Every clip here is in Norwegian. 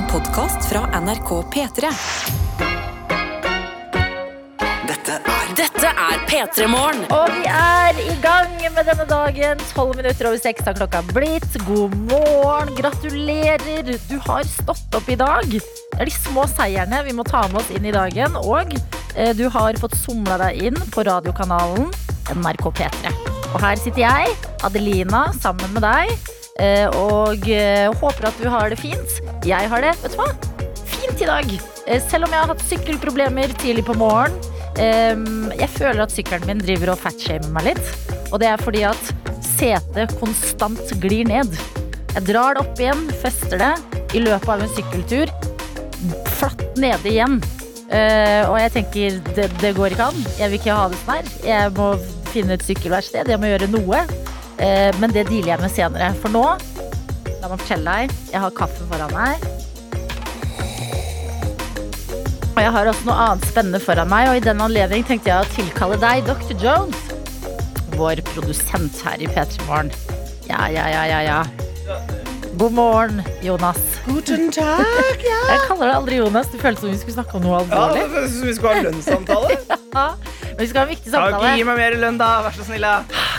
En podkast fra NRK P3. Dette er Dette er P3 Morgen. Og vi er i gang med denne dagen. Tolv minutter over seks har klokka blitt. God morgen, gratulerer. Du har stått opp i dag. Det er de små seierne vi må ta med oss inn i dagen. Og eh, du har fått somla deg inn på radiokanalen NRK P3. Og her sitter jeg, Adelina, sammen med deg. Eh, Og eh, håper at du har det fint. Jeg har det, vet du hva? Fint i dag. Eh, Selv om jeg har hatt sykkelproblemer tidlig på morgen. Ehm, jeg føler at sykkelen min driver og fatshamer meg litt. Og det er fordi at setet konstant glir ned. Jeg drar det opp igjen, fester det i løpet av en sykkeltur. Flatt nede igjen. Og jeg tenker det, det går ikke an. Jeg vil ikke ha det sånn her. Jeg må finne et sykkelverksted. Jeg må gjøre noe. Eh, men det dealer jeg med senere. For nå, la meg fortelle deg, jeg har kaffe foran meg. Og jeg har også noe annet spennende foran meg, og i den anledning tenkte jeg å tilkalle deg Dr. Jones. Vår produsent her i P3 Morgen. Ja, ja, ja, ja, ja. God morgen, Jonas. Guten tag, ja. Jeg kaller deg aldri Jonas. Det føltes som vi skulle snakke om noe alvorlig. Ja, det føles som vi skulle ha lønnssamtale. Ja, men vi skal ha en viktig samtale. gi meg mer lønn, da? Vær så snill.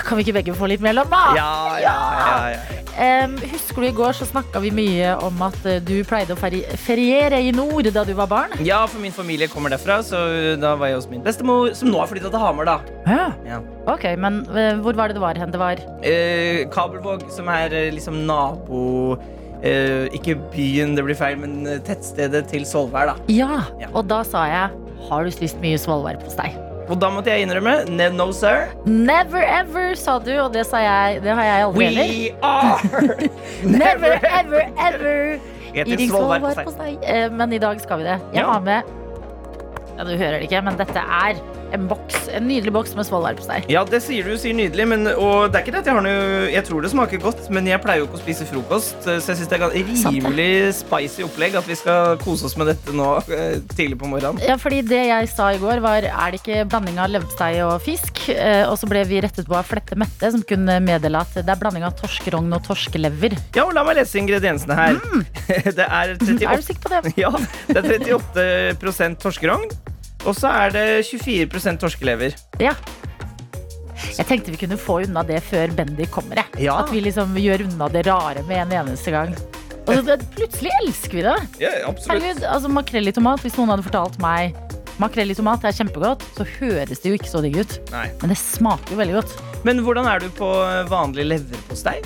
Kan vi ikke begge få litt mer lønn, da? Ja, ja, ja, ja. Em, husker du i går så snakka vi mye om at eh, du pleide å feriere i nord da du var barn? Ja, for min familie kommer derfra, så da var jeg hos min bestemor, som nå har flytta til Hamar, da. Ja. Ja. Ok, men uh, hvor var det det var hen? Det var uh, Kabelvåg, som er uh, liksom nabo Ikke byen, det blir feil, men tettstedet til Solvær, da. Ja. Ja. Og da sa jeg Har du spist mye svolværpostei? Og da måtte jeg innrømme no, sir. Never ever, sa du, og det sa jeg. Det har jeg aldri heller. We are Never ever ever eating svolværpostei. Eh, Men i dag skal vi det. Jeg har med Ja, du hører det ikke, men dette er en boks. En nydelig boks med svolværpostei. Ja, det sier du sier nydelig, men, og det er ikke det at jeg har noe Jeg tror det smaker godt, men jeg pleier jo ikke å spise frokost, så jeg syns det er rimelig spicy opplegg at vi skal kose oss med dette nå eh, tidlig på morgenen. Ja, fordi det jeg sa i går var Er det ikke blanding av leverpostei og fisk? Eh, Og så ble vi rettet på av Flette Mette, som kunne meddele at det er blanding av torskerogn og torskelever. Ja, og La meg lese ingrediensene her. det er 38 Er du sikker på det? ja, det er 38 torskerogn, og så er det 24% torskelever. Ja. Jeg tenkte vi kunne få unna det før Bendy kommer. Jeg. Ja. At vi liksom gjør unna det rare med en eneste gang. Og så, plutselig elsker vi det. Ja, absolutt. Altså Makrell i tomat, hvis noen hadde fortalt meg makrell i tomat er kjempegodt, så høres det jo ikke så digg ut. Nei. Men det smaker jo veldig godt. Men hvordan er du på vanlig leverpostei?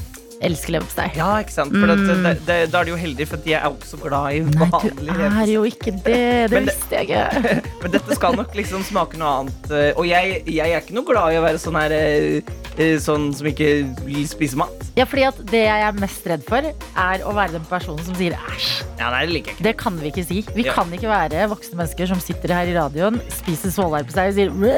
Elsker leverpostei. Ja, ikke sant? For mm. det, det, da er du jo heldig, for jeg er også glad i glad i Nei, du er jo ikke det. Det visste jeg ikke. Men dette skal nok liksom smake noe annet. eh, Og jeg, jeg er ikke noe glad i å være sånn her eh, eh, Sånn som ikke vil spise mat. Ja, fordi at Det jeg er mest redd for, er å være den personen som sier æsj. Ja, nei, det liker jeg ikke. Det kan vi ikke si. Vi Ja. kan ikke være voksne mennesker som sitter her i radioen, spiser svolværpostei og sier Og «Bæ!»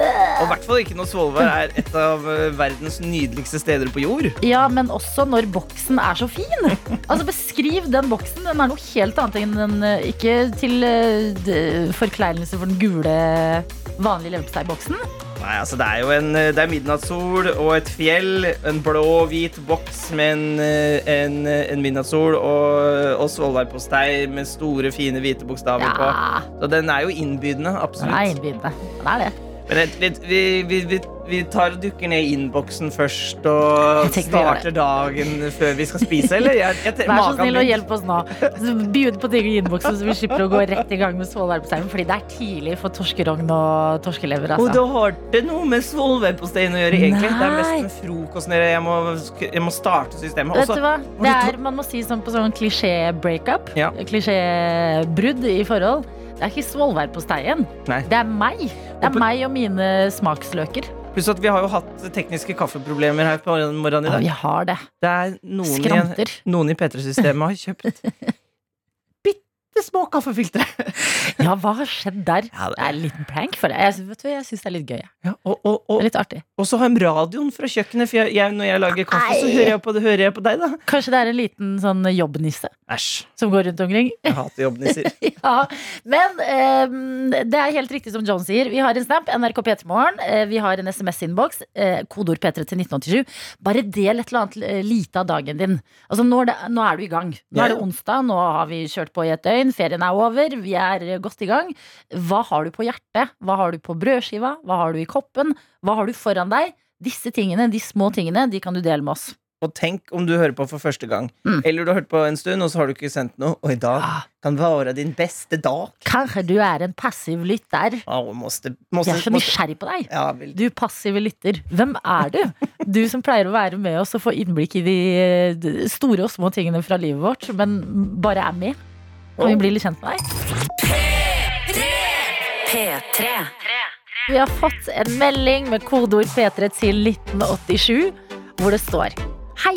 i hvert fall ikke når Svolvær er et av verdens nydeligste steder på jord. Ja, men også når boksen er så fin. Altså Beskriv den boksen. Den er noe helt annet enn den eh, Ikke til eh, forkleinelse for den gule, vanlige leverposteiboksen. Nei, altså Det er jo en eh, Det er midnattssol og et fjell. En blå-hvit boks med en, en, en midnattssol og, og svolværpostei med store, fine hvite bokstaver på. Så den er jo innbydende. absolutt. den er innbydende. Den er det. Men vi, vi, vi, vi tar og dukker ned i innboksen først og Jeg starter dagen før vi skal spise, eller? Jeg, jeg, Vær så snill og hjelp oss nå. Begynn på ting i innboksen, så vi slipper å gå rett i gang med svolværposteimen. Fordi det er tidlig for torskerogn og torskelever. Og Altså. det har det noe med svolværposteien å gjøre, egentlig. Det er Nei. mest med frokosten. Jeg må, jeg må starte systemet. Vet du hva? Det er, man må si sånn på sånn klisjé-breakup. Ja. Klisjébrudd i forhold. Det er ikke svolværposteien. Nei. Det er meg. Det er på- meg og mine smaksløker. Pluss at vi har jo hatt tekniske kaffeproblemer her på morgenen i Ja, dag. vi har det. Det er noen i, Skranter. noen i P3-systemet har kjøpt bitte små kaffefiltre. Ja, hva har skjedd der? Ja, Det er en liten prank for deg. Jeg, vet du, jeg syns det er litt gøy. Ja, og, og, og, litt artig. og så har de radioen fra kjøkkenet, for jeg, jeg, når jeg lager kaffe, så hører jeg på, det, hører jeg på deg, da. Kanskje det er en liten sånn jobbnisse? Æsj. som går rundt omkring. Jeg hater jobbnisser. Ja, men eh, det er helt riktig som John sier. Vi har en snap, NRK P3morgen. Eh, vi har en SMS-innboks. Eh, kodord P3 til 1987. Bare del et eller annet eh, lite av dagen din. Altså, nå, er det, nå er du i gang. Nå er det onsdag, nå har vi kjørt på i et døgn. Ferien er over, vi er godt i gang. Hva har du på hjertet? Hva har du på brødskiva? Hva har du i koppen? Hva har du foran deg? Disse tingene, de små tingene, de kan du dele med oss. Og tenk om du hører på for første gang. Mm. Eller du har hørt på en stund, og så har du ikke sendt noe. Og i dag Ah. kan være din beste dag. Kanskje du er en passiv lytter. Oh, måste, Jeg er så måste. nysgjerrig på deg. Ja. Du passive lytter, hvem er du? Du som pleier å være med oss og få innblikk i de store og små tingene fra livet vårt, men bare er med. Kan vi bli litt kjent med deg? P3. Vi har fått en melding med kodeord P3 til 1987, hvor det står Hei,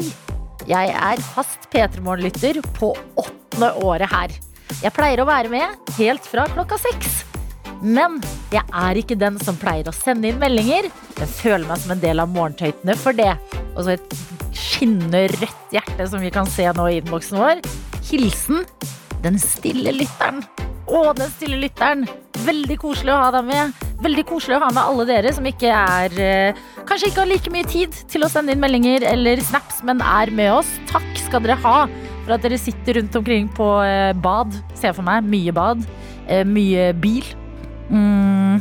jeg er fast P3morgen-lytter på åttende året her. Jeg pleier å være med helt fra klokka seks. Men jeg er ikke den som pleier å sende inn meldinger. Jeg føler meg som en del av morgentøytene for det. Og så et skinnende rødt hjerte som vi kan se nå i innboksen vår. Hilsen den stille lytteren. Å, den stille lytteren. Veldig koselig å ha deg med. Veldig koselig å ha med alle dere som ikke er eh, Kanskje ikke har like mye tid til å sende inn meldinger eller snaps, men er med oss. Takk skal dere ha for at dere sitter rundt omkring på eh, bad. Ser jeg for meg. Mye bad. Eh, mye bil. Mm.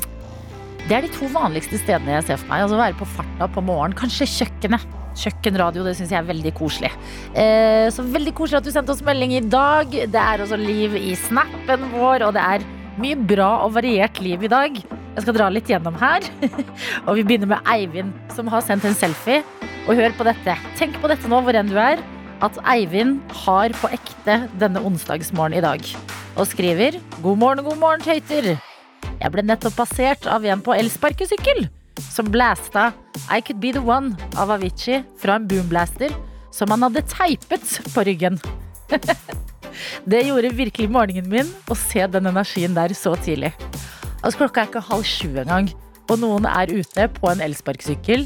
Det er de to vanligste stedene jeg ser for meg. Altså Være på farta på morgenen. Kanskje kjøkkenet. Kjøkkenradio, det syns jeg er veldig koselig. Eh, så veldig koselig at du sendte oss melding i dag. Det er også liv i snappen vår, og det er mye bra og variert liv i dag. Jeg skal dra litt gjennom her. og vi begynner med Eivind, som har sendt en selfie. Og hør på dette. Tenk på dette nå, hvor enn du er. At Eivind har på ekte denne onsdagsmorgen i dag. Og skriver God morgen, god morgen, tøyter. Jeg ble nettopp passert av en på elsparkesykkel som blæsta I Could Be The One av Avicii fra en boomblaster som han hadde teipet på ryggen. det gjorde virkelig morgenen min å se den energien der så tidlig. Altså Klokka er ikke halv sju engang, og noen er ute på en elsparkesykkel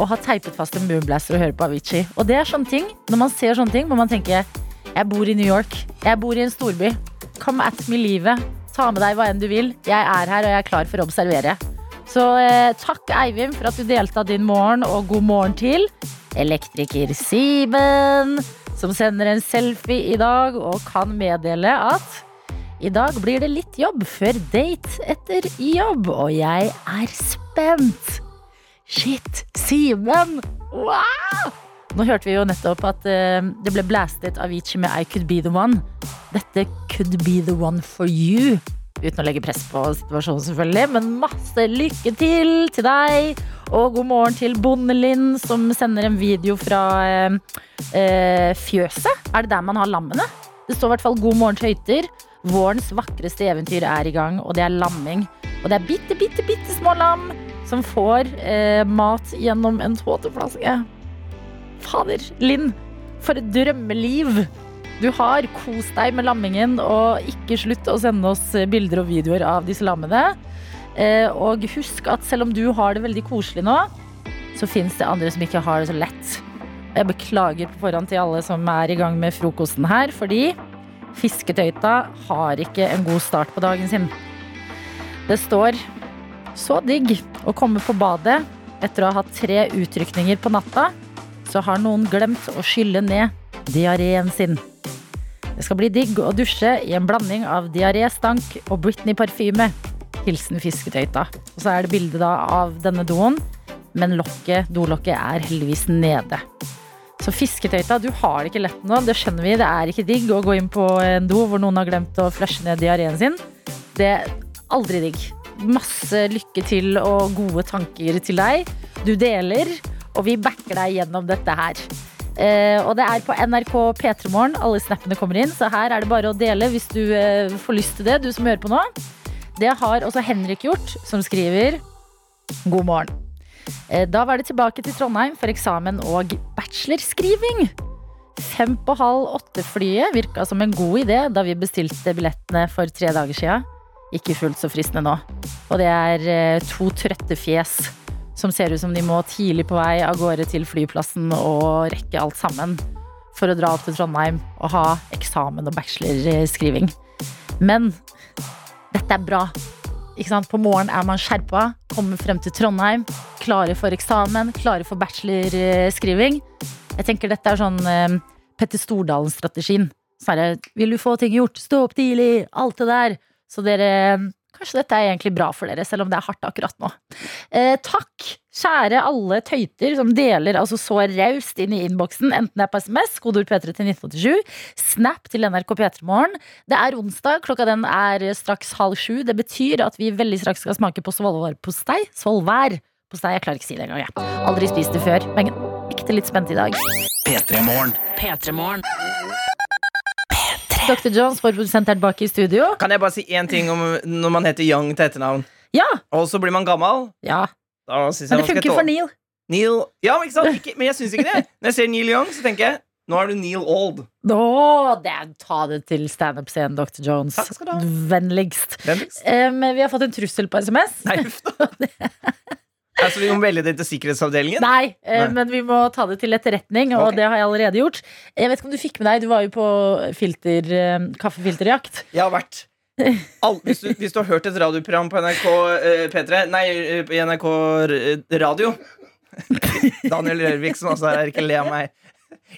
og har teipet fast en boomblaster og hører på Avicii. Og det er sånne ting, Når man ser sånne ting, må man tenke jeg bor i New York, jeg bor i en storby. Come at me livet. Ta med deg hva enn du vil. Jeg er her, og jeg er klar for å observere. Så eh, takk, Eivind, for at du delte av din morgen, og god morgen til elektriker Siben, som sender en selfie i dag og kan meddele at i dag blir det litt jobb før date etter jobb, og jeg er spent. Shit, Simen! Wow! Nå hørte vi jo nettopp at uh, det ble blastet Avicii med I Could Be The One. Dette could be the one for you. Uten å legge press på situasjonen, selvfølgelig. Men masse lykke til til deg. Og god morgen til Bondelinn, som sender en video fra eh, eh, fjøset. Er det der man har lammene? Det står i hvert fall 'God morgen, høyter. Vårens vakreste eventyr er i gang, og det er lamming. Og det er bitte, bitte, bitte små lam som får eh, mat gjennom en tåteflaske. Fader, Linn, for et drømmeliv du har. kost deg med lammingen, og ikke slutt å sende oss bilder og videoer av disse lammene. Eh, og husk at selv om du har det veldig koselig nå, så fins det andre som ikke har det så lett. Jeg beklager på forhånd til alle som er i gang med frokosten her, fordi fisketøyta har ikke en god start på dagen sin. Det står så digg å komme på badet etter å ha hatt tre utrykninger på natta. Så har noen glemt å skylle ned diareen sin. Det skal bli digg å dusje i en blanding av diaréstank og Britney-parfyme. Hilsen fisketøyta. Og så er det bilde av denne doen, men lokket, dolokket er heldigvis nede. Så fisketøyta, du har det ikke lett nå. Det skjønner vi. Det er ikke digg å gå inn på en do hvor noen har glemt å flushe ned diareen sin. Det er aldri digg. Masse lykke til og gode tanker til deg. Du deler, og vi backer deg gjennom dette her. Eh, og det er på NRK P3 Morgen alle snappene kommer inn, så her er det bare å dele hvis du eh, får lyst til det, du som hører på nå. Det har også Henrik gjort, som skriver God morgen. Eh, Da var det tilbake til Trondheim for eksamen og bachelorskriving. Fem på halv åtte-flyet virka som en god idé da vi bestilte billettene for tre dager sia. Ikke fullt så fristende nå. Og det er to trøtte fjes som ser ut som de må tidlig på vei av gårde til flyplassen og rekke alt sammen. for å dra opp til Trondheim og ha eksamen og bachelorskriving. Men dette er bra. På morgenen er man skjerpa, kommer frem til Trondheim, klare for eksamen, klare for bachelorskriving. Jeg tenker dette er sånn eh, Petter Stordalen-strategien. Så er vil du få ting gjort, stå opp tidlig, alt det der. Så dere Kanskje dette er egentlig bra for dere, selv om det er hardt akkurat nå. Eh, takk, kjære alle tøyter som deler altså så raust inn i innboksen, enten det er på SMS, kodeord P3 til 1987, Snap til NRK P3morgen. Det er onsdag, klokka den er straks halv sju. Det betyr at vi veldig straks skal smake på svolværpostei. Svolværpostei, jeg klarer ikke å si det engang, jeg. Aldri spist det før, men ekte litt spent i dag. P3 Morgen. P3morgen. Dr. Jones, vår produsent er tilbake i studio. Kan jeg bare si én ting om når man heter Young til etternavn, Ja, og så blir man gammel? ja. Men det funker for Neil. Neil Ja, men, ikke men jeg syns ikke det. Når jeg ser Neil Young, så tenker jeg nå er du Neil Old. Oh, det er, ta det til standup-scenen, Dr. Jones. Takk skal du ha. Vennligst. Vennligst. Um, vi har fått en trussel på SMS. Nei, uff da. Altså, vi må melde det til sikkerhetsavdelingen. Nei, eh, Nei. men vi må ta det til etterretning, og okay. det har jeg allerede gjort. Jeg vet ikke om du fikk med deg, du var jo på filter, eh, kaffefilterjakt. Jeg har vært all, hvis, du, hvis du har hørt et radioprogram på NRK eh, P3 Nei, eh, på NRK Radio Daniel Rørvik som altså er her, ikke le av meg.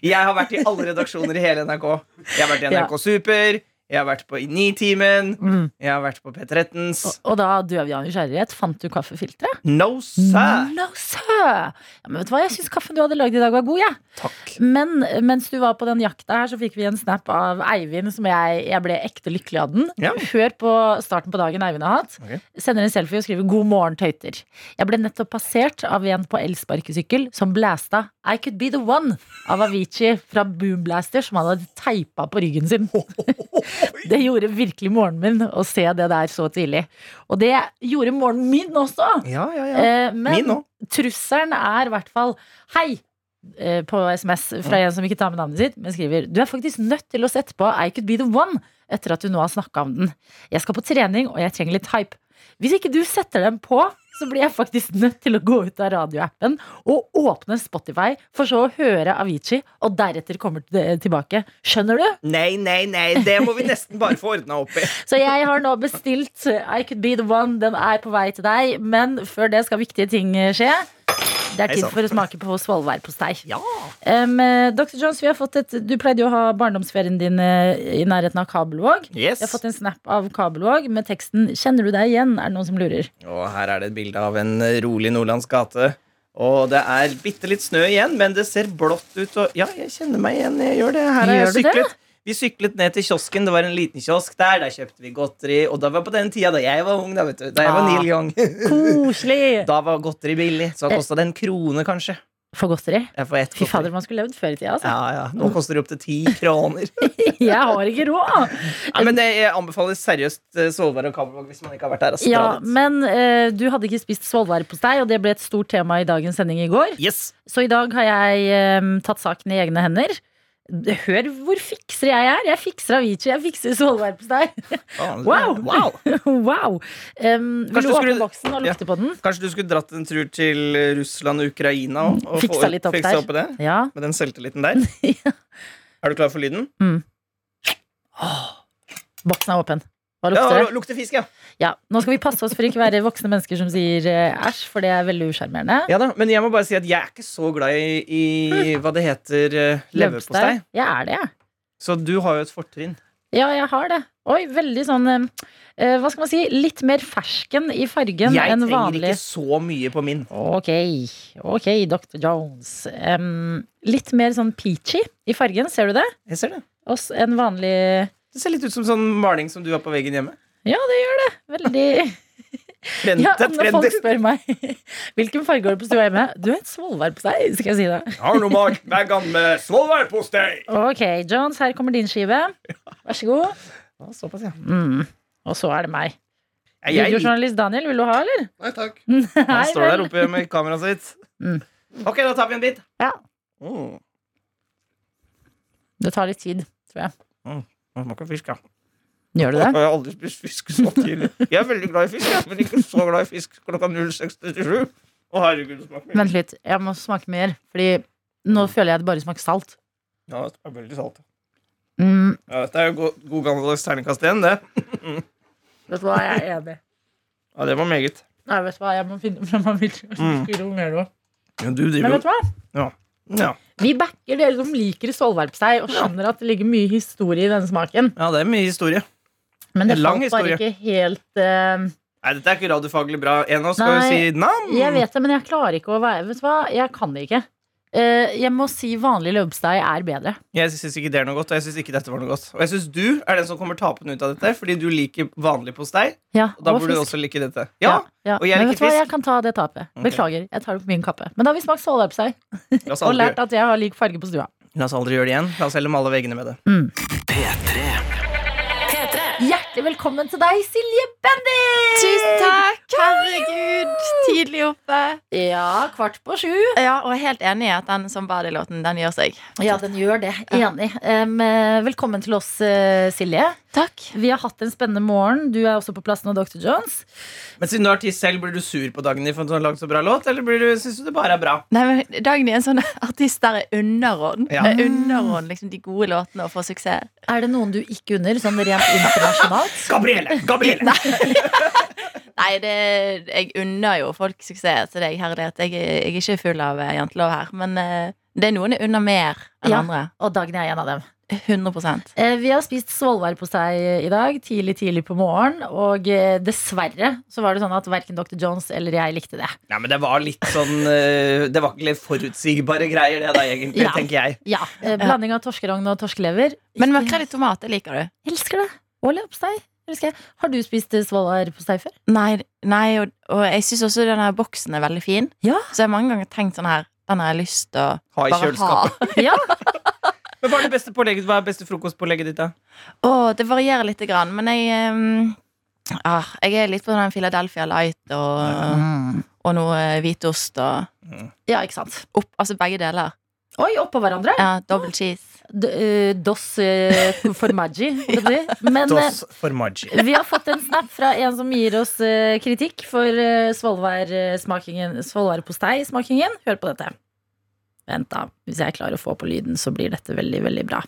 Jeg har vært i alle redaksjoner i hele NRK. Jeg har vært i NRK Super, jeg har vært på i Nitimen, Mm. jeg har vært på P13s. Og, og da døv jeg av nysgjerrighet. Fant du kaffefilteret? No sir! No, sir! Ja, men vet du hva, jeg syns kaffen du hadde lagd i dag, var god, Ja. Takk. Men mens du var på den jakta her, så fikk vi en snap av Eivind som jeg, jeg ble ekte lykkelig av den. Ja. Hør på starten på dagen Eivind har hatt. Okay. Sender en selfie og skriver 'God morgen, tøyter'. Jeg ble nettopp passert av en på elsparkesykkel som blæsta 'I could be the one' av Avicii fra Boomblaster, som han hadde teipa på ryggen sin. Det gjorde virkelig morgenen min å se det der så tidlig. Og det gjorde morgenen min også. Ja, ja, ja. Eh, men Min også. trusselen er i hvert fall Hei! eh, På SMS fra en som ikke tar med navnet sitt, men skriver Du er faktisk nødt til å sette på I Could Be The One etter at du nå har snakka om den. Jeg skal på trening, og jeg trenger litt hype. Hvis ikke du setter den på, så blir jeg faktisk nødt til å gå ut av radioappen og åpne Spotify, for så å høre Avicii, og deretter kommer det tilbake. Skjønner du? Nei, nei, nei, det må vi nesten bare få ordna opp i. Så jeg har nå bestilt I Could Be The One. Den er på vei til deg, men før det skal viktige ting skje. Det er tid for å smake på svolværpostei. Ja. Um, Dr. Jones, vi har fått et, du pleide jo å ha barndomsferien din eh, i nærheten av Kabelvåg. Yes. Vi har fått en snap av Kabelvåg med teksten 'Kjenner du deg igjen?' Er det noen som lurer? Og her er det et bilde av en rolig Nordlands gate. Og det er bitte litt snø igjen, men det ser blått ut. Og ja, jeg kjenner meg igjen. Jeg gjør det. Her har jeg syklet. det? Vi syklet ned til kiosken. Det var en liten kiosk der. Der kjøpte vi godteri. Og da var på den tida da jeg var ung, da, vet du. Da jeg var Ah. Neil Young. Koselig! Da var godteri billig. Så det kosta det en krone, kanskje. For godteri. Ja, for. Fy fader, man skulle levd før i tida, altså. Ja, ja. Nå koster det opp til ti kroner. Jeg har ikke råd! Ja, men det, anbefaler seriøst eh, Svolvær og Kabelvåg hvis man ikke har vært der. Altså, Ja, men uh, du hadde ikke spist svolværpostei, og det ble et stort tema i dagens sending i går. Yes. Så i dag har jeg um, tatt saken i egne hender. Hør hvor fikser jeg er. Jeg fikser Avicii, jeg fikser svolværpostei. Wow! wow. wow. Um, vil du åpne boksen og lukte på den? Kanskje du skulle dratt en tur til Russland og Ukraina og, og Fiksa litt opp fiksa opp i det? Ja. Med den selvtilliten der. Ja. Er du klar for lyden? Boksen er åpen. Hva Ja, lukter det? lukter fisk, ja. Ja. Nå skal vi passe oss for ikke være voksne mennesker som sier eh, æsj, for det er veldig usjarmerende. ja da, Men jeg må bare si at jeg er ikke så glad i, i hva det heter uh, leverpostei. Jeg er det, jeg. Så du har jo et fortrinn. Ja, jeg har det. Oi, veldig sånn eh, eh, Hva skal man si? Litt mer fersken i fargen Jeg enn trenger ikke så mye på min. Ok, ok, Dr. Jones. Um, litt mer sånn peachy i fargen, ser du det? Jeg ser det. Også en vanlig Det ser litt ut som sånn maling som du har på veggen hjemme. Ja, det gjør det. Veldig Trend, Ja, når er folk spør meg hvilken farge har du på stua hjemme, du har et svolvær på deg, skal jeg si det. Jeg har noe mat vegan med svolværpostei. Ok, Jones, her kommer din skive. Vær så god. Ja, Såpass, ja. Mm. Og så er det meg. Jeg, jeg, Videojournalist Daniel, vil du ha, eller? Nei takk. han står der oppe med kameraet sitt. Mm. Ok, da tar vi en bit. Ja. Mm. Det tar litt tid, tror jeg. Det smaker fisk, ja. Gjør du det? Jeg har aldri spist fisk så tidlig. Jeg er veldig glad i fisk, jeg, men ikke så glad i fisk klokka 06.37. Å, herregud, det smaker mye. Vent litt, jeg må smake mer, fordi nå føler jeg det bare smaker salt. Ja, det er veldig salt. Mm, Ja, dette er jo god, god gammeldags terningkast igjen, det. vet du hva, jeg er enig. Ja, det var meget. Nei, vet du hva, jeg må finne frem av mitt Mm. mer nå. Ja, du Men vet du hva? jo ja. Vi backer dere som liker svolværpostei og skjønner at det ligger mye historie i denne smaken. ja, det er mye historie. Men det falt bare ikke helt uh... Nei, dette er ikke radiofaglig bra. En av oss skal jo si nam. Jeg vet det, men jeg klarer ikke å være Vet du hva, jeg kan det ikke. Eh, jeg må si vanlig leverpostei er bedre. Jeg syns ikke det er noe godt, og jeg syns ikke dette var noe godt. Og jeg syns du er den som kommer tapende ut av dette, fordi du liker vanlig postei. Ja, Og da og burde du også like dette. Ja, ja. og jeg Men liker vet du hva, jeg kan ta det tapet. Beklager. Jeg tar det på min kappe. Men da har vi smakt svolværpostei og lært at jeg har lik farge på stua. la oss aldri gjøre det igjen. La oss heller male veggene med det. P3. P3. Hjertelig velkommen til deg, Silje Bendik! Tusen takk! Herregud, tidlig oppe. Ja, kvart på sju. Ja, og jeg er helt enig i at den som Body-låten, den gjør seg. Ja, den gjør det. Enig. Eh, velkommen til oss, eh, Silje. Takk. Vi har hatt en spennende morgen. Du er også på plass nå, Dr. Jones. Men siden du er artist selv, blir du sur på Dagny for at hun har lagd så bra låt, eller blir du- syns du det bare er bra? Nei, men Dagny er en sånn artist der er underordn. Ja. Er underordn liksom de gode låtene og får suksess. Er det noen du ikke unner, sånn rent internasjonalt? Gabriele! Gabriele! Nei, det, jeg unner jo folk suksess, så det er herlig jeg, jeg er ikke full av eh, jantelov her. Men eh, det er noen jeg unner mer enn Ja. andre. Og Dagny er en av dem. 100 Eh, Vi har spist svolværpostei i dag, tidlig tidlig på morgen. Og eh, dessverre så var det sånn at verken Dr. Jones eller jeg likte det. Nei, men det var litt sånn eh, Det var ikke litt forutsigbare greier, det da, egentlig, Ja. tenker jeg. Ja, eh, Blanding av torskerogn og torskelever. Men makrell i tomat, det liker du? Elsker det. Og leverpostei. Har du spist eh, svolværpostei før? Nei, nei og, og jeg syns også denne boksen er veldig fin. Ja. Så jeg har mange ganger tenkt sånn her Den har jeg lyst til å Ha i kjøleskapet. Ja, Men hva er det beste pålegget? Hva er beste frokostpålegget ditt, da? Å, det varierer lite grann, men jeg um, ah, Jeg er litt på den Philadelphia Light og, og noe eh, hvitost og ja ikke sant. opp, Altså begge deler. Oi, oppå hverandre. Ja, Double cheese. Eh, dos uh, formaggi. Men eh, Dos formaggi. vi har fått en snap fra en som gir oss eh, kritikk for svolværpostei-smakingen. Hør på dette. Vent, da. Hvis jeg klarer å få på lyden, så blir dette veldig, veldig bra.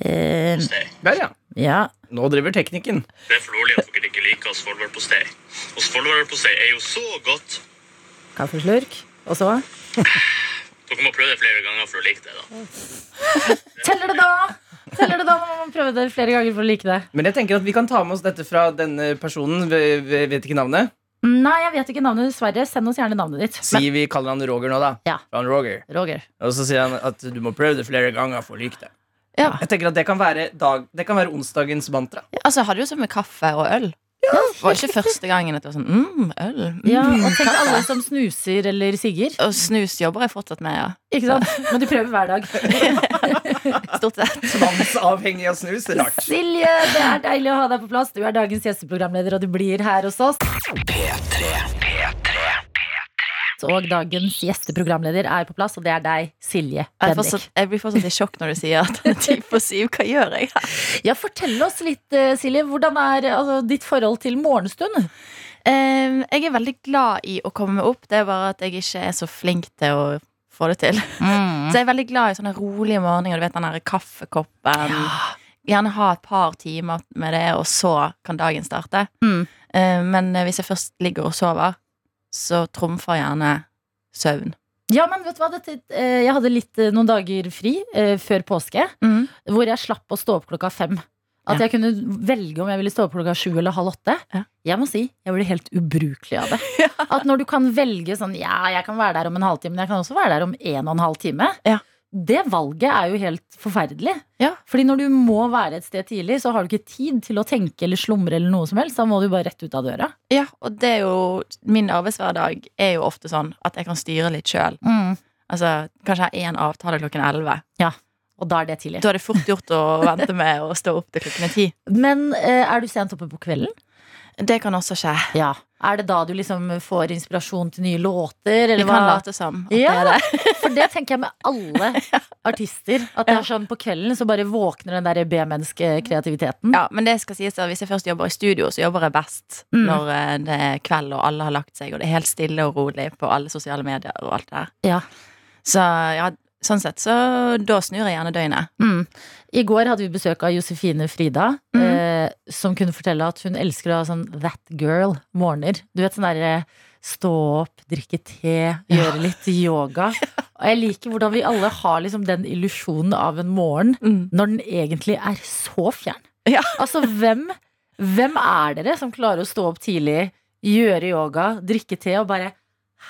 Eh, Der, ja. ja. Nå driver teknikken. Det er forlorlig at dere ikke liker svolværpostei. Og svolværpostei er jo så godt. Kaffeslurk. Og så Dere må prøve det flere ganger for å like det. da. Teller det, da! Teller det da må man prøver det flere ganger for å like det? Men jeg tenker at vi kan ta med oss dette fra denne personen. Vi, vi vet ikke navnet. Nei, jeg vet ikke navnet, dessverre. Send oss gjerne navnet ditt. Si vi kaller han Roger nå, da. Ja. Han Roger. Roger. Og så sier han at du må prøve det flere ganger for å like det. Ja. Jeg tenker at Det kan være, dag, det kan være onsdagens mantra. Altså, jeg hadde jo sånn med kaffe og øl. Det var ikke første gangen at det var sånn mm, øl. Mm, Ja, og tenk kaffe. alle som snuser eller sigger. Og snus jobber jeg fortsatt med, ja. Ikke sant? Men du prøver hver dag. Stort sett. Tvangsavhengig av snus. Rart. Silje, det er deilig å ha deg på plass. Du er dagens gjesteprogramleder, og du blir her hos oss. Og dagens gjesteprogramleder er på plass, og det er deg, Silje Bendik. jeg blir fortsatt i sjokk når du sier at den er ti på syv. Hva gjør jeg her? Ja, Fortell oss litt, eh, Silje. Hvordan er altså, ditt forhold til morgenstund? Jeg er veldig glad i å komme meg opp. Det er bare at jeg ikke er så flink til å få det til. Så jeg er veldig glad i sånne rolige morgener. Du vet den der kaffekoppen. Gjerne ha et par timer med det, og så kan dagen starte. Mm. Men eh, hvis jeg først ligger og sover, så trumfer gjerne søvn. Ja, men vet du hva? Dette, eh, jeg hadde litt, eh, noen dager fri eh, før påske, hvor jeg slapp å stå opp klokka fem. At Ja. jeg kunne velge om jeg ville stå opp klokka sju eller halv åtte. Ja. Jeg må si, jeg ble helt ubrukelig av det. At når du kan velge sånn Ja, jeg kan være der om en halvtime, men jeg kan også være der om en og en halv time. Ja. Det valget er jo helt forferdelig. Ja. Fordi når du må være et sted tidlig, så har du ikke tid til å tenke eller slumre eller noe som helst. Da må du bare rett ut av døra. Ja, og det er jo Min arbeidshverdag er jo ofte sånn at jeg kan styre litt sjøl. Altså, kanskje har én avtale klokken elleve. Og da er det tidlig. Da er det fort gjort å vente med å stå opp til klokken ti. Men eh, er du sent oppe på kvelden? Det kan også skje. Ja. Er det da du liksom får inspirasjon til nye låter? Vi Eller kan hva? late som Ja. det det. For det tenker jeg med alle artister. At det er sånn på kvelden så bare våkner den der B-menneskekreativiteten. Ja, men det skal sies at hvis jeg først jobber i studio, så jobber jeg best Mm. når eh, det er kveld og alle har lagt seg, og det er helt stille og rolig på alle sosiale medier og alt det der. Ja. Så ja, sånn sett, så da snur jeg gjerne døgnet. Mm. I går hadde vi besøk av Josefine Frida, mm. eh, som kunne fortelle at hun elsker å ha sånn that girl-morgener. Du vet sånn derre stå opp, drikke te, gjøre litt yoga. Og jeg liker hvordan vi alle har liksom den illusjonen av en morgen Mm. når den egentlig er så fjern. Ja. Altså, hvem, hvem er dere som klarer å stå opp tidlig, gjøre yoga, drikke te og bare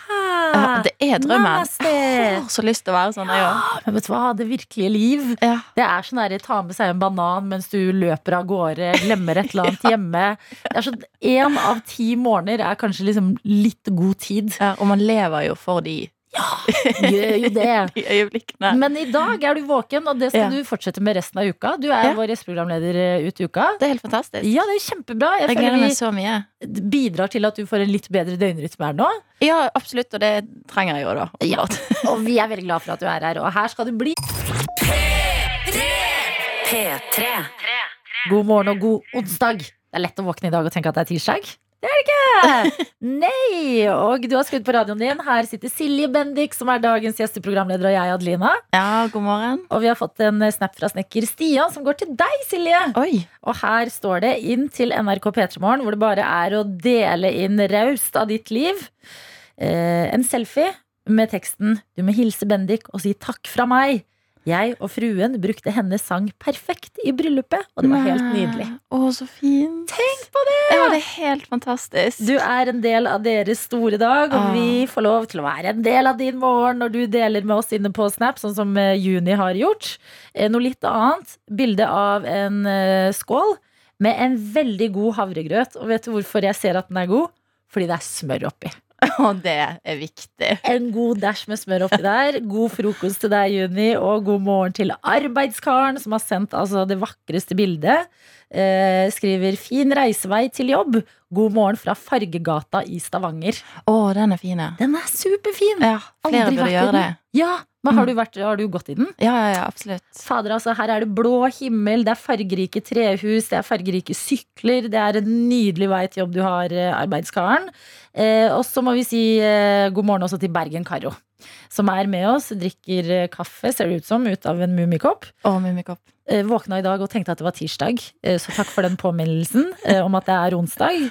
Ja, det er drømmen. Namaste. Jeg har så lyst til å være sånn, jeg òg. Men vet du hva, det virkelige liv Ja. Det er sånn der, ta med seg en banan mens du løper av gårde, glemmer et eller annet hjemme. Det er sånn, En av ti morgener er kanskje liksom litt god tid. Ja, og man lever jo for de, Gjør jo det. de øyeblikkene. Men i dag er du våken, og det skal Ja. du fortsette med resten av uka. Du er Ja. vår gjesteprogramleder eh, ut uka. Det er helt fantastisk. Ja, det er kjempebra. Jeg Jeg gleder føler meg vi så mye. bidrar til at du får en litt bedre døgnrytme her nå. Ja, absolutt, og det trenger jeg jo, da. Ja. Og vi er veldig glad for at du er her, og her skal du bli. P3. God morgen og god onsdag. Det er lett å våkne i dag og tenke at det er tirsdag. Det er det ikke! Nei! Og du har skrudd på radioen din. Her sitter Silje Bendik, som er dagens gjesteprogramleder, og jeg, Adelina. Ja, god morgen. Og vi har fått en snap fra snekker Stian, som går til deg, Silje. Oi. Og her står det inn til NRK P3morgen, hvor det bare er å dele inn raust av ditt liv. Eh, en selfie med teksten 'Du må hilse Bendik og si takk fra meg'. Jeg og fruen brukte hennes sang perfekt i bryllupet, og det var helt nydelig. Å, så fint. Tenk på det! Ja, det er helt fantastisk. Du er en del av deres store dag, og Ah. vi får lov til å være en del av din morgen når du deler med oss inne på Snap, sånn som eh, Juni har gjort. Eh, Noe litt annet. Bilde av en eh, skål med en veldig god havregrøt. Og vet du hvorfor jeg ser at den er god? Fordi det er smør oppi. Og det er viktig. En god dash med smør oppi der. God frokost til deg, Juni, og god morgen til arbeidskaren, som har sendt altså, det vakreste bildet. Eh, skriver 'fin reisevei til jobb'. God morgen fra Fargegata i Stavanger. Å, den er fin. Den er superfin! Ja, flere Aldri burde gjøre det. Ja, men har Mm. du, vært, har du gått i den? Ja, ja, ja, absolutt. Fader, altså, her er det blå himmel, det er fargerike trehus, det er fargerike sykler. Det er en nydelig vei til jobb du har, eh, arbeidskaren. Eh, og så må vi si eh, god morgen også til Bergen Karo, som er med oss. Drikker eh, kaffe, ser det ut som, ut av en mummikopp. Å, Mummikopp. Eh, våkna i dag og tenkte at det var tirsdag, eh, så takk for den påminnelsen eh, om at det er onsdag.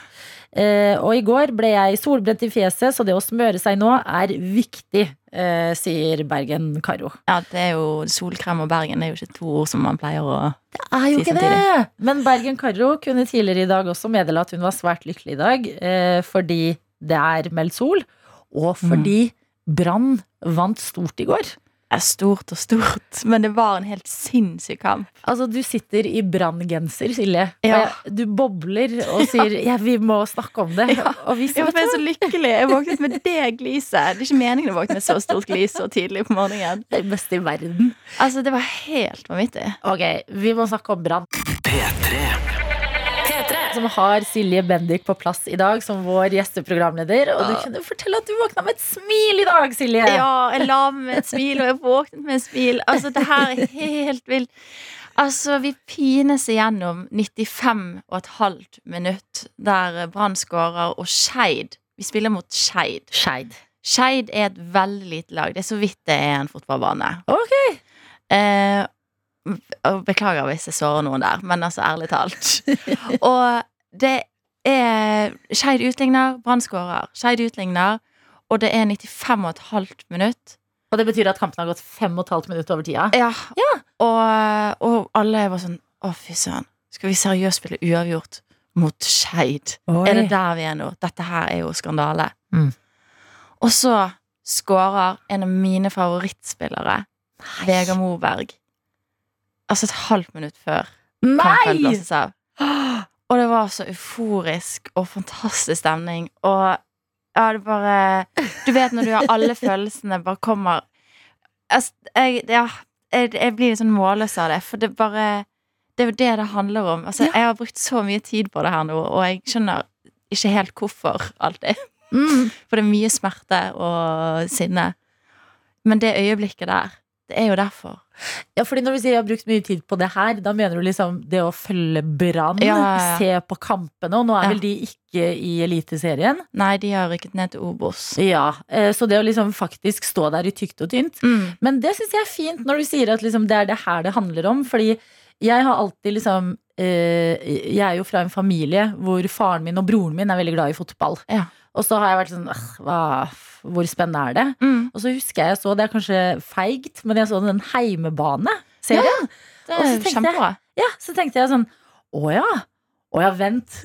Eh, og i går ble jeg solbrent i fjeset, så det å smøre seg nå er viktig, eh, sier Bergen Karo. Ja, det er jo solkrem og Bergen. Er jo ikke to ord som man pleier å er jo Si ikke det! Men Bergen Karo kunne tidligere i dag også meddele at hun var svært lykkelig i dag, eh, fordi det er meldt sol, og fordi Brann vant stort i går. Er stort og stort, men det var en helt sinnssyk kamp. Altså, du sitter i Brann-genser, Silje. Ja. Og du bobler og sier ja, 'vi må snakke om det'. Ja. Og vi Jeg er ble så lykkelig. Jeg våknet med det gliset. Det er ikke meningen å våkne med så stort glis så tidlig på morgenen. det er det beste i verden. Altså, det var helt vanvittig. Ok, vi må snakke om Brann. P3 Som har Silje Bendik på plass i dag som vår gjesteprogramleder. Og du kunne fortelle at du våkna med et smil i dag, Silje. Ja, jeg la med et smil, og jeg våknet med et smil. Altså, det her er helt vilt. Altså, vi pines igjennom 95,5 minutt der Brann skårer, og Skeid Vi spiller mot Skeid. Skeid. Skeid er et veldig lite lag. Det er så vidt det er en fotballbane. Ok. Eh, beklager hvis jeg sårer noen der, men altså, ærlig talt. og det er Skeid utligner, Brann skårer. Skeid utligner, og det er 95,5 minutt. Og det betyr at kampen har gått fem og et halvt minutt over tida. Ja. Og, og alle var sånn Å, fy søren. Skal vi seriøst spille uavgjort mot Skeid? Er det der vi er nå? Dette her er jo skandale. Mm. Og så skårer en av mine favorittspillere, Vegard Moberg, altså et halvt minutt før kampen Nei! blåses av. Og det var så euforisk og fantastisk stemning. Og ja, det bare Du vet når du har alle følelsene bare kommer altså, jeg, ja, jeg, jeg blir litt sånn målløs av det, for det bare Det er jo det det handler om. Altså, Ja. Jeg har brukt så mye tid på det her nå, og jeg skjønner ikke helt hvorfor alltid. Mm. For det er mye smerte og sinne. Men det øyeblikket der, Det er jo derfor. Ja, fordi når du sier jeg har brukt mye tid på det her, da mener du liksom det å følge Brann, Ja, ja, se på kampene, og nå er vel de ikke i Eliteserien? Nei, de har rykket ned til Obos. Ja, eh, så det å liksom faktisk stå der i tykt og tynt. Mm. Men det syns jeg er fint når du sier at liksom det er det her det handler om, fordi jeg har alltid liksom eh, Jeg er jo fra en familie hvor faren min og broren min er veldig glad i fotball. Ja. Og så har jeg vært sånn hva, Hvor spennende er det? Mm. Og så husker jeg jeg så, det er kanskje feigt, men jeg så den Heimebane-serien. Det Og så er kjempebra. Ja, så tenkte jeg sånn Å ja. Å ja, vent.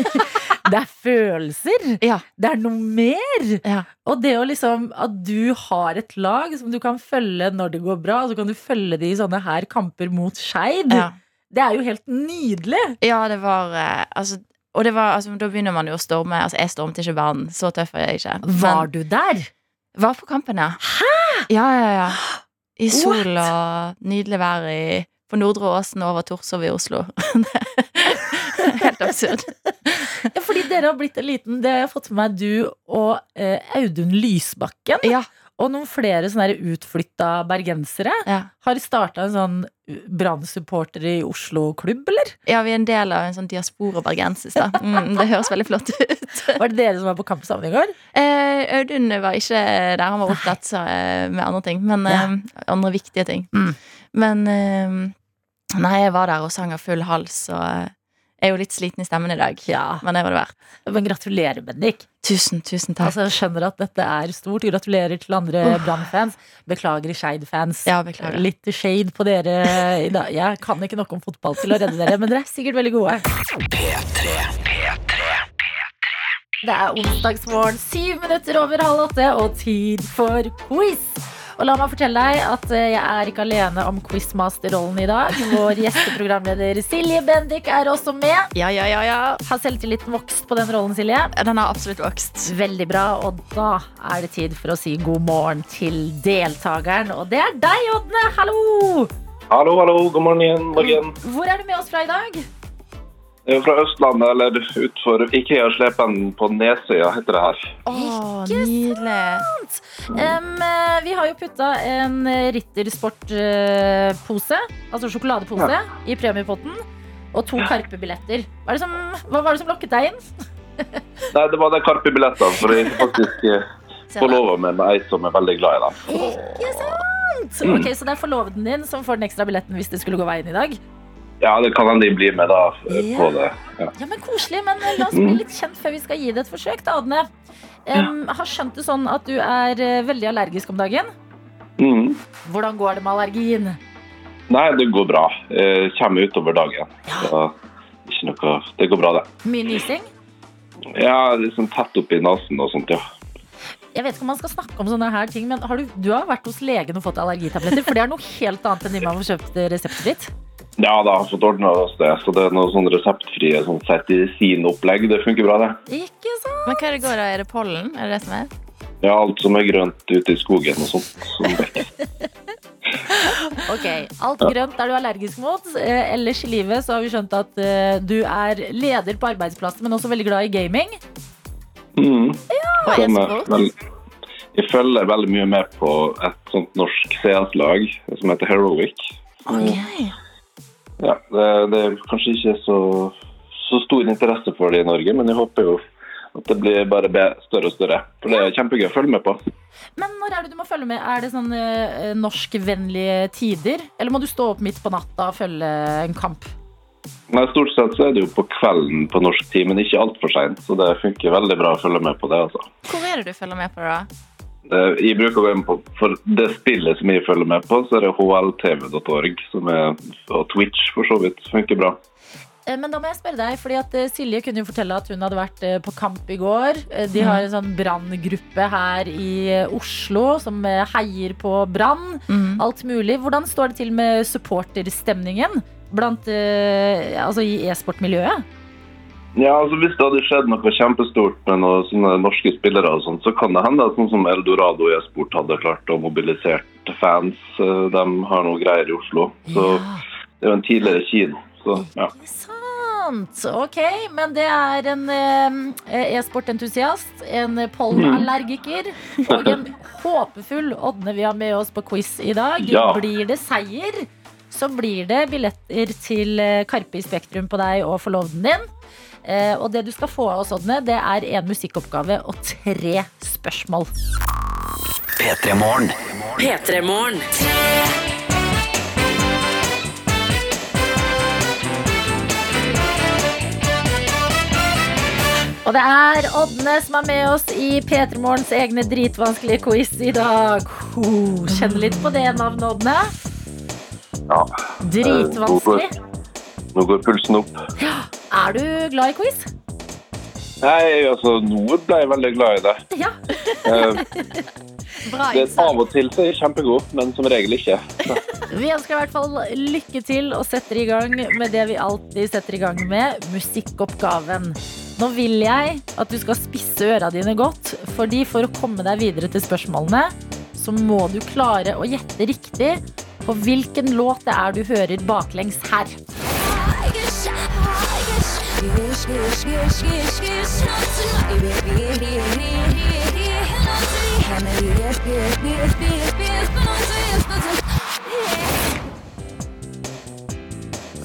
det er følelser. Ja. Det er noe mer. Ja. Og det å liksom At du har et lag som du kan følge når det går bra, og så kan du følge de i sånne her kamper mot Skeid. Ja. Det er jo helt nydelig. Ja, det var eh, altså, Og det var, altså, da begynner man jo å storme. Altså, jeg stormte ikke banen. Så tøff er jeg ikke. Var du der? var på kampen, ja. Hæ?! Ja, ja, ja. I sol og nydelig vær i, på Nordre Åsen over Torshov i Oslo. Helt absurd. Ja, fordi dere har blitt en liten Det har jeg fått med meg du og eh, Audun Lysbakken. Ja, Og noen flere sånne utflytta bergensere ja. har starta en sånn Brann-supporter i Oslo-klubb, eller? ja, vi er en del av en sånn diaspora bergensis, da. Mm, det høres veldig flott ut. Var det dere som var på kamp sammen i går? Eh, Audun var ikke der, han var opptatt med andre ting. Men Ja. eh, andre viktige ting. Mm. Men eh, Nei, jeg var der og sang av full hals, og eh, jeg er jo litt sliten i stemmen i dag. Ja. Men det var det verdt. Men gratulerer, Bendik. Tusen, tusen takk. Altså, jeg skjønner at dette er stort. Gratulerer til andre Brann-fans. Beklager Skeid-fans. Ja, beklager. Litt shade på dere i dag. Jeg kan ikke nok om fotball til å redde dere, men dere er sikkert veldig gode. Det er onsdagsmorgen, syv minutter over halv åtte, og tid for quiz. Og la meg fortelle deg at eh, jeg er ikke alene om quizmaster-rollen i dag. Vår gjesteprogramleder Silje Bendik er også med. Ja, ja, ja, ja. Har selvtilliten vokst på den rollen, Silje? Den har absolutt vokst. Veldig bra, og da er det tid for å si god morgen til deltakeren. Og det er deg, Ådne. Hallo! Hallo, hallo. God morgen igjen. Morgen. Hvor er du med oss fra i dag? Jeg er fra Østlandet, eller utfor Ikea-slepen på Nesøya, heter det her. Åh, nydelig. Eh, vi har jo putta en rittersportpose, altså sjokoladepose, i premiepotten. Og to Karpe-billetter. Hva, det som- hva var det som lokket deg inn? Nei, det var de Karpe-billettene, for jeg faktisk forlova meg med ei som er veldig glad i dem. Ikke sant? Ok, Så det er forloveden din som får den ekstra billetten hvis det skulle gå veien i dag? Ja, det kan hende de blir med da eh, på det. Ja. Ja, men Koselig. Men eh, la oss bli litt kjent før vi skal gi det et forsøk. da, Adne. Em, har skjønt det sånn at du er eh, veldig allergisk om dagen. Mm. Hvordan går det med allergien? Nei, det går bra. Jeg kommer utover dagen. Så ikke noe Det går bra, det. Mye nysing? Ja, liksom tett oppi nesen og sånt, ja. Jeg vet ikke om man skal snakke om sånne her ting, men har du, du har vært hos legen og fått allergitabletter? For det er noe helt annet enn de man får kjøpt reseptet reseptfritt. Ja, da har fått ordna oss det. Så det er noe sånn reseptfrie sånn opplegg, Det funker bra, det. Ikke sant? Men hva er det går da? Er det pollen? Er det det som er? Ja, alt som er grønt ute i skogen og sånt. Som. Ok, Alt grønt er du allergisk mot. Eh, ellers i livet så har vi skjønt at eh, du er leder på arbeidsplassen, men også veldig glad i gaming. Mm. Ja, Som er vel, jeg følger veldig mye med på et sånt norsk CS-lag som heter Heroic. Ok. Ja, det, det er kanskje ikke så, så stor interesse for det i Norge, men jeg håper jo at det blir bare større og større. For det er kjempegøy å følge med på. Men når er det du må følge med? Er det sånn eh, norskvennlige tider? Eller må du stå opp midt på natta og følge en kamp? Nei, Stort sett så er det jo på kvelden på norsk tid, men ikke altfor seint. Så det funker veldig bra å følge med på det. altså. Hvor er det du følger med på det, da? Jeg bruker å gå inn på For det spillet som jeg følger med på, så er det hltv.org, som er og Twitch for så vidt funker bra. Eh, Men da må jeg spørre deg, fordi at eh, Silje kunne jo fortelle at hun hadde vært eh, på kamp i går. De har en sånn branngruppe her i Oslo som heier på Brann. Mm. Alt mulig. Hvordan står det til med supporterstemningen blant, altså i e-sportmiljøet? Ja, altså Hvis det hadde skjedd noe kjempestort med noen sånne norske spillere, og sånt, så kan det hende at sånn som Eldorado i e-sport hadde klart å mobilisere fans. Eh, De har noe greier i Oslo. Så Ja. Det er jo en tidligere kin Så ja. Ok, men det er en eh, e-sportentusiast, en pollenallergiker og en håpefull Ådne vi har med oss på quiz i dag. Ja. Blir det seier, så blir det billetter til eh, Karpe i Spektrum på deg og forloveden din. Eh, og det du skal få av oss, Odne, det er en musikkoppgave og tre spørsmål. P3 Morgen. P3-morgen. Og det er Ådne som er med oss i P3 Morgens egne dritvanskelige quiz i dag. Ho, Kjenn litt på det navnet, Ådne. Ja. Dritvanskelig. Nå går pulsen opp. Er du glad i quiz? Nei, altså, nå ble jeg veldig glad i det. Ja. Eh, Bra det er av og til så er jeg kjempegod, men som regel ikke. Vi ønsker i hvert fall lykke til og setter i gang med det vi alltid setter i gang med, musikkoppgaven. Nå vil jeg at du skal spisse øra dine godt, fordi for å komme deg videre til spørsmålene, så må du klare å gjette riktig på hvilken låt det er du hører baklengs her.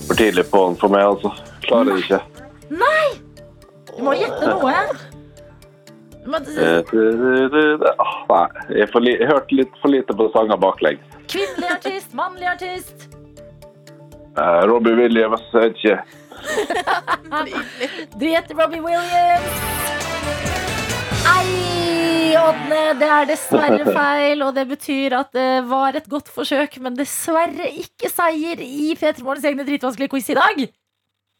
For tidlig på den for meg, altså. Klarer det ikke. Nei! Du må gjette noe. Men, Eh, ah, Nei, jeg, for jeg hørte litt for lite på sanger baklengs. kvinnelig artist, mannlig artist. Eh, Robbie Williams, jeg vet ikke. Du gjetter Robbie Williams. Ei, Ådne, det er dessverre feil, og det betyr at det var et godt forsøk, men dessverre ikke seier i P3 Morgens egne dritvanskelige quiz i dag.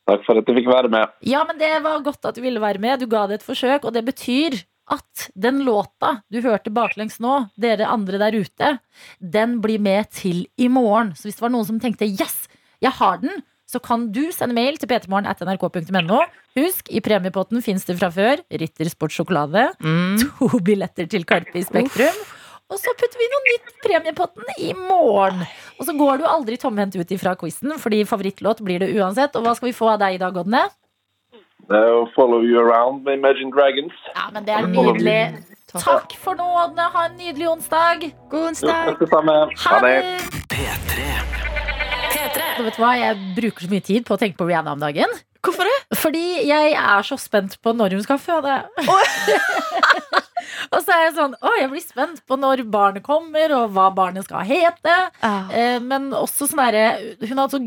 Takk for at jeg fikk være med. Ja, men det var godt at du ville være med. Du ga det et forsøk, og det betyr at den låta du hørte baklengs nå, dere andre der ute, den blir med til i morgen. Så hvis det var noen som tenkte 'yes, jeg har den', så kan du sende mail til ptmorgen.nrk.no. Husk, i premiepotten fins det fra før Ritter sportssjokolade, to billetter til Karpe i Spektrum. Og så putter vi noe nytt i premiepotten i morgen. Og så går du aldri tomhendt ut ifra quizen, fordi favorittlåt blir det uansett. Og hva skal vi få av deg i dag, Odne? Follow You Around med Imagine Dragons. Ja, men det er nydelig. Takk for nå, Odne. Ha en nydelig onsdag. God Jo, onsdag. takk det samme. Ha det. P3. Og Vet du hva? Jeg bruker så mye tid på å tenke på Rihanna om dagen. Hvorfor det? Fordi jeg er så spent på når hun skal føde. og så er jeg sånn Å, jeg blir spent på når barnet kommer, og hva barnet skal hete. Ah. Eh, men også sånn derre Hun har hatt så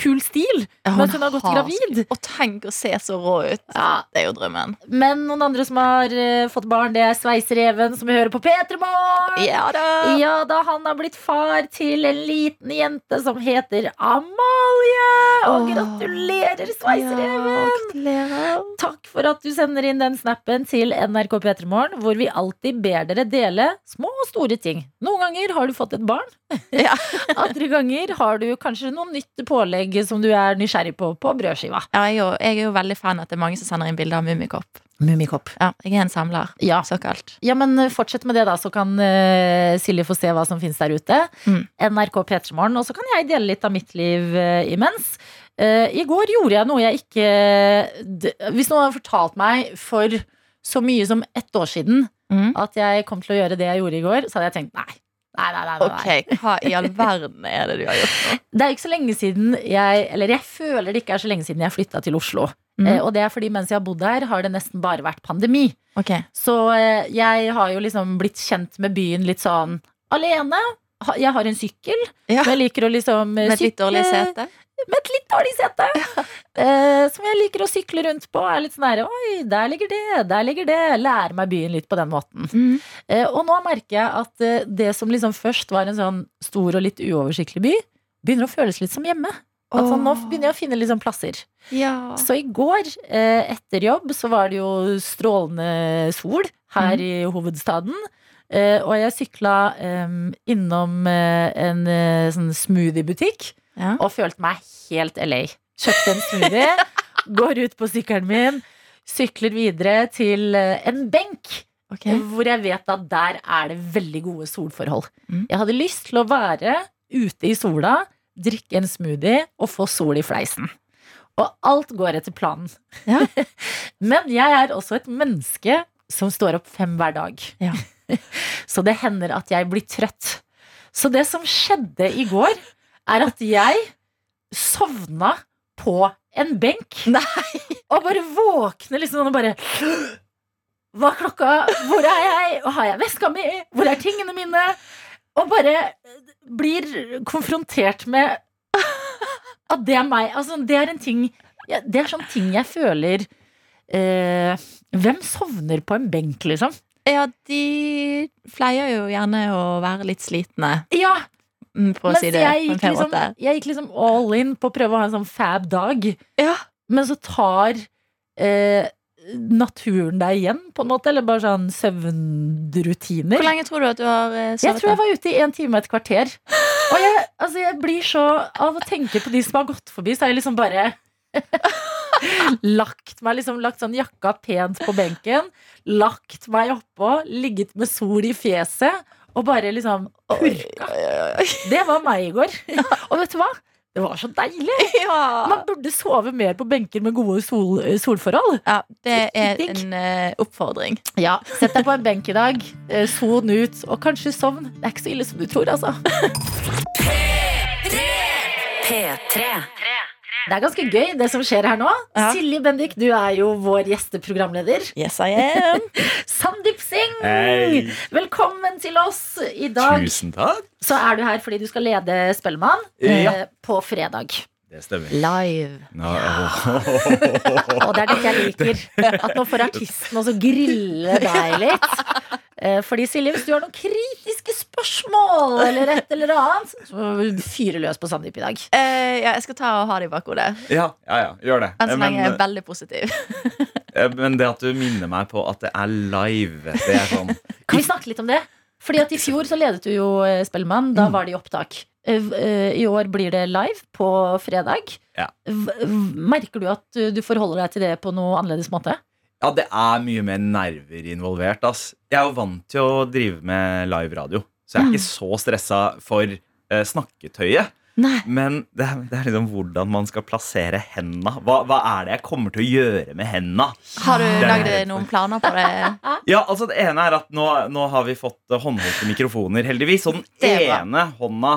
kul stil mens hun har gått gravid. Og tenk å se så rå ut. Ja. Det er jo drømmen. Men noen andre som har uh, fått barn, det er Sveisereven, som vi hører på P3 Morgen. Ja da. Ja da, han har blitt far til en liten jente som heter Amalie. Og Åh. gratulerer, Sveisereven! Ja, gratulerer. Takk for at du sender inn den snappen til NRK P3morgen, hvor vi alltid ber dere dele små og store ting. Noen ganger har du fått et barn. Ja. Andre ganger har du kanskje noe nytt pålegg som du er nysgjerrig på på brødskiva. Ja, jeg, er jo, jeg er jo veldig fan at det er mange som sender inn bilder av Mummikopp. Mummikopp. Ja, jeg er en samler, Ja. såkalt. ja, men eh, fortsett med det, da, så kan uh, Silje få se hva som finnes der ute. Mm. NRK P3morgen. Og så kan jeg dele litt av mitt liv uh, imens. Uh, I går gjorde jeg noe jeg ikke Hvis noen hadde fortalt meg for så mye som ett år siden Mm. at jeg kom til å gjøre det jeg gjorde i går, så hadde jeg tenkt nei. Nei, nei, nei. Ok, hva i all verden er det du har gjort nå? Det er ikke så lenge siden jeg Eller jeg føler det ikke er så lenge siden jeg flytta til Oslo. Mm. Eh, og det er fordi mens jeg har bodd her, har det nesten bare vært pandemi. Okay. Så eh, jeg har jo liksom blitt kjent med byen litt sånn alene. Ha- Jeg har en sykkel. Ja. og Jeg liker å liksom eh, Med et litt dårlig sete? Med et litt dårlig sete. Eh, som jeg liker å sykle rundt på. Er litt sånn her, Oi, der ligger det, der ligger det. Lære meg byen litt på den måten. Mm. Eh, og nå merker jeg at eh, det som liksom først var en sånn stor og litt uoversiktlig by, begynner å føles litt som hjemme. Sånn, nå begynner jeg å finne sånn plasser. Ja. Så i går, eh, etter jobb, så var det jo strålende sol her i hovedstaden. Eh, og jeg sykla eh, innom en sånn smoothiebutikk Ja. og følte meg helt LA. Kjøpte en smoothie, går ut på sykkelen min, sykler videre til eh, en benk. Okay. Hvor jeg vet at der er det veldig gode solforhold. Mm. Jeg hadde lyst til å være ute i sola, drikke en smoothie og få sol i fleisen. Og alt går etter planen. Ja. Men jeg er også et menneske som står opp fem hver dag. Ja. Så det hender at jeg blir trøtt. Så det som skjedde i går, er at jeg sovna på en benk. Nei. Og bare våkner liksom sånn og bare Hva er klokka? Hvor er jeg? Og har jeg veska mi? Hvor er tingene mine? Og bare blir konfrontert med at det er meg. Altså, det er en ting Det er sånn ting jeg føler eh, Hvem sovner på en benk, liksom? Ja, de pleier jo gjerne å være litt slitne, Ja, mm, for å mens si det jeg gikk, liksom, jeg gikk liksom all in på å prøve å ha en sånn fab dag. Ja. Men så tar eh, naturen deg igjen, på en måte? Eller bare sånn søvnrutiner? Hvor lenge tror du at du har eh, sovet? Jeg tror jeg var ute i en time og et kvarter. Og jeg, altså jeg blir så Av å tenke på de som har gått forbi, så har jeg liksom bare Lagt meg liksom Lagt sånn jakka pent på benken. Lagt meg oppå, ligget med sol i fjeset og bare liksom purka. Det var meg i går. Og vet du hva? Det var så deilig. Ja. Man burde sove mer på benker med gode sol, solforhold. ja, det er en uh, oppfordring. Ja, Sett deg på en benk i dag, eh, son ut, og kanskje sovn. Det er ikke så ille som du tror, altså. P3. Det er ganske gøy, det som skjer her nå. Ja. Silje Bendik, du er jo vår gjesteprogramleder. Yes, I am. Sandeep Singh, hey. velkommen til oss. I dag Tusen takk. så er du her fordi du skal lede Spellemann Ja. eh, på fredag. Det stemmer. Live. Nå, Og det er dette jeg liker. At nå får artisten også grille deg litt. Eh, Fordi Silje, hvis du har noen kritiske spørsmål eller et eller annet, så fyrer fyre løs på Sandeep i dag. Eh, ja, jeg skal ta og ha det i bakhodet. ja, ja, ja, gjør det. Enn så lenge jeg er veldig positiv. eh, men det at du minner meg på at det er live, det er sånn Kan vi snakke litt om det? Fordi at I fjor så ledet du jo eh, Spellemann. Da var det i opptak. Eh, eh, I år blir det live på fredag. Ja. Merker du at eh, du forholder deg til det på noe annerledes måte? Ja, det er mye mer nerver involvert, ass. Jeg er jo vant til å drive med live radio, så jeg er ikke så stressa for eh, snakketøyet. Nei. Men det er, det er liksom hvordan man skal plassere henda. Hva, hva er det jeg kommer til å gjøre med henda? Har du lagd noen planer på det? Ja, altså Det ene er at nå, nå har vi fått håndholdte mikrofoner, heldigvis. Og den ene hånda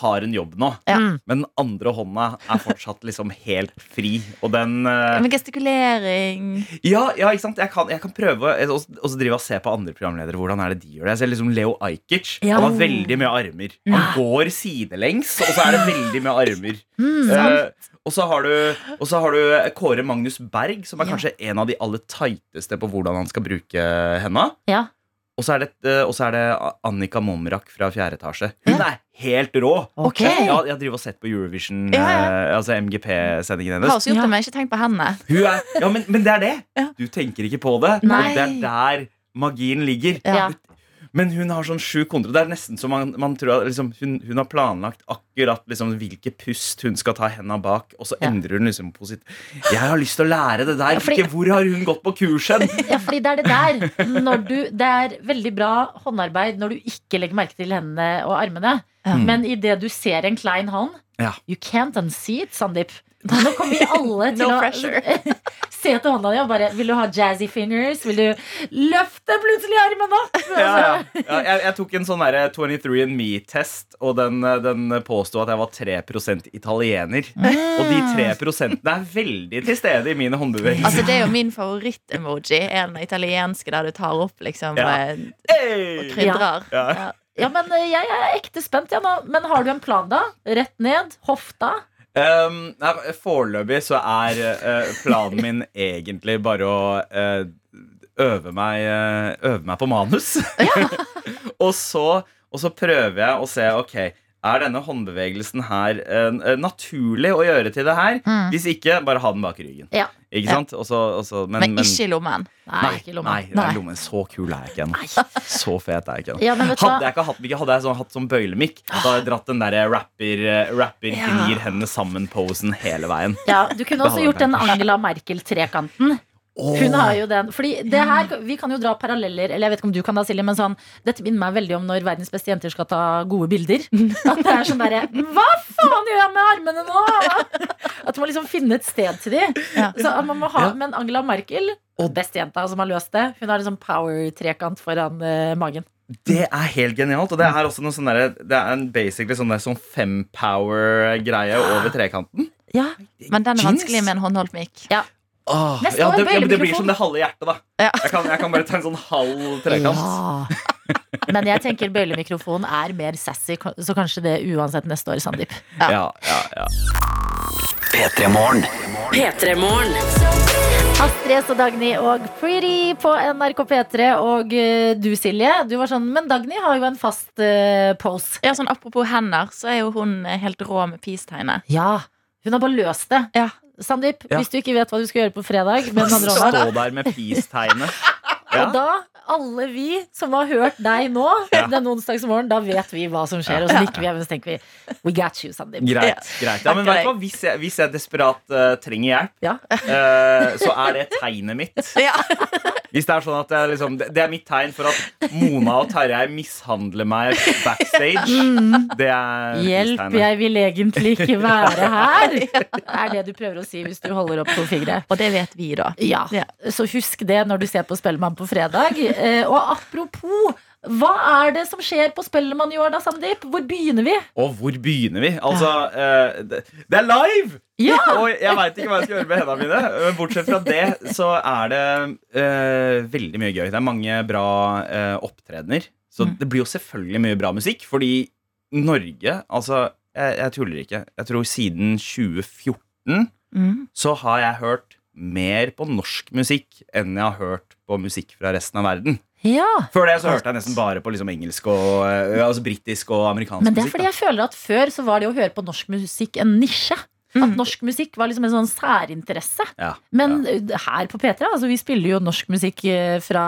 har en jobb nå. Ja. Men den andre hånda er fortsatt liksom helt fri. Og den Ja, Med gestikulering Ja, ja ikke sant? Jeg kan, jeg kan prøve å drive og se på andre programledere. Hvordan er det de gjør det? Jeg ser liksom Leo Ajkic. Ja. Han har veldig mye armer. Han går sidelengs, og så er det veldig mye armer. Mm, uh, og så har du, og så har du Kåre Magnus Berg, som er Ja. kanskje en av de aller tighteste på hvordan han skal bruke henda. Ja. Og så er det, eh, og så er det Annika Momrak fra fjerde etasje. Hun er helt rå! Ok. Jeg, jeg driver og sett på Eurovision, Ja, ja. eh, altså MGP-sendingen hennes. Har også gjort det, men ikke tenkt på henne. Hun er, ja, men, men det er det! Du tenker ikke på det. Nei. Og det er der magien ligger. Ja. Men hun har sånn sju kontra. Det er nesten som man, man tror at liksom, hun, hun har planlagt akkurat liksom, hvilke pust hun skal ta henda bak, og så Ja. endrer hun liksom på sitt Jeg har lyst til å lære det der. Ja, fordi- Ikke hvor har hun gått på kurs hen? Ja, fordi det er det der. Når du, det er veldig bra håndarbeid når du ikke legger merke til hendene og armene. Ja. Men idet du ser en klein hånd Ja. You can't unsee it, Sandeep. Nå kommer vi alle til No å se til hånda di og bare Vil du ha jazzy fingers? Vil du løfte plutselig armen opp? Ja, ja. Ja, jeg, jeg tok en sånn derre 23andMe-test, og den, den påsto at jeg var 3% italiener. Og de 3% er veldig til stede i mine håndbevegelser. Altså Det er jo min favoritt-emoji. En italienske der du tar opp liksom Ja. eh, Hey! og krydrer. Ja. Ja. Ja, men eh, jeg er ekte spent, ja, nå. Men har du en plan, da? Rett ned? Hofta? Um, Foreløpig så er uh, planen min egentlig bare å uh, øve, meg, uh, øve meg på manus. og, så, og så prøver jeg å se Ok, er denne håndbevegelsen her uh, naturlig å gjøre til det her? Mm. Hvis ikke, bare ha den bak ryggen. Ja. Ikke sant? Også, også, men, Men ikke i lommen. Nei, Nei, ikke lommen. nei, nei, lommen. Så kul er jeg ikke ennå. Så fet er jeg ikke ennå. Ja, Hadde jeg ikke hatt hadde jeg sånn, hatt sånn bøylemikk, da hadde jeg dratt den der rapper, eh, rapper Ja. gnir hendene sammen-posen hele veien. Ja, du kunne også gjort den Angela Merkel-trekanten. Hun har jo den. Fordi det her, Vi kan jo dra paralleller, eller jeg vet ikke om du kan da, Silje, men sånn, dette minner meg veldig om når verdens beste jenter skal ta gode bilder. At det er sånn derre Hva faen gjør jeg med armene nå?! At du må liksom finne et sted til dem. Ja. Så man må ha, Ja. Men Angela Merkel, bestejenta som har løst det, hun har en sånn power-trekant foran uh, magen. Det er helt genialt. Og det er også noe sånn der, Det er en basically sånn, der sånn fem-power-greie over trekanten. Ja, Men den er Genius. vanskelig med en håndholdt mic. Åh, Neste ja, år det, ja, det blir som det halve hjertet, da. Ja. Jeg, kan, jeg kan bare ta en sånn halv trekant. Ja. Men jeg tenker bøylemikrofon er mer sassy, så kanskje det uansett neste år, Sandeep. Ja, ja, ja. P3 Morgen. P3morgen. Astrid S og Dagny og Pretty på NRK P3. Og eh, du, Silje, du var sånn Men Dagny har jo en fast uh, pose. Ja, sånn Apropos hender, så er jo hun eh, helt rå med peace-tegnet. Ja. Hun har bare løst det. Ja. Sandeep, Ja. hvis du ikke vet hva du skal gjøre på fredag med den andre hånda Stå der med peace-tegnet. Ja. Og da, alle vi som har hørt deg nå Ja. denne onsdagsmorgenen, da vet vi hva som skjer. Og så nikker vi og så tenker vi We got you, Sandeep. Greit. greit ja, Men vet du hva? Hvis jeg, hvis jeg desperat uh, trenger hjelp, Ja. uh, så er det tegnet mitt. Ja. Hvis det er sånn at jeg, liksom, det, det er mitt tegn for at Mona og Tarjei mishandler meg backstage. Det er Mm. Hjelp, jeg vil egentlig ikke være her. Det er det du prøver å si hvis du holder opp to fingre. Og det vet vi, da. Ja, Ja. Så husk det når du ser på Spellemann på fredag. Eh, og apropos, hva er det som skjer på Spellemann i år da, Sandeep? Hvor begynner vi? Og hvor begynner vi? Altså, eh, det, det er live! Ja! Og jeg veit ikke hva jeg skal gjøre med hendene mine. Men bortsett fra det, så er det uh, veldig mye gøy. Det er mange bra uh, opptredener. Så Mm. det blir jo selvfølgelig mye bra musikk, fordi Norge Altså, jeg, jeg tuller ikke. Jeg tror siden 2014 Mm. så har jeg hørt mer på norsk musikk enn jeg har hørt på musikk fra resten av verden. Ja. Før det så hørte jeg nesten bare på liksom engelsk og eh, altså britisk og amerikansk musikk. Men det er fordi jeg føler at før så var det å høre på norsk musikk en nisje. At norsk musikk var liksom en sånn særinteresse. Ja, Men ja. her på P3 altså, vi spiller jo norsk musikk eh, fra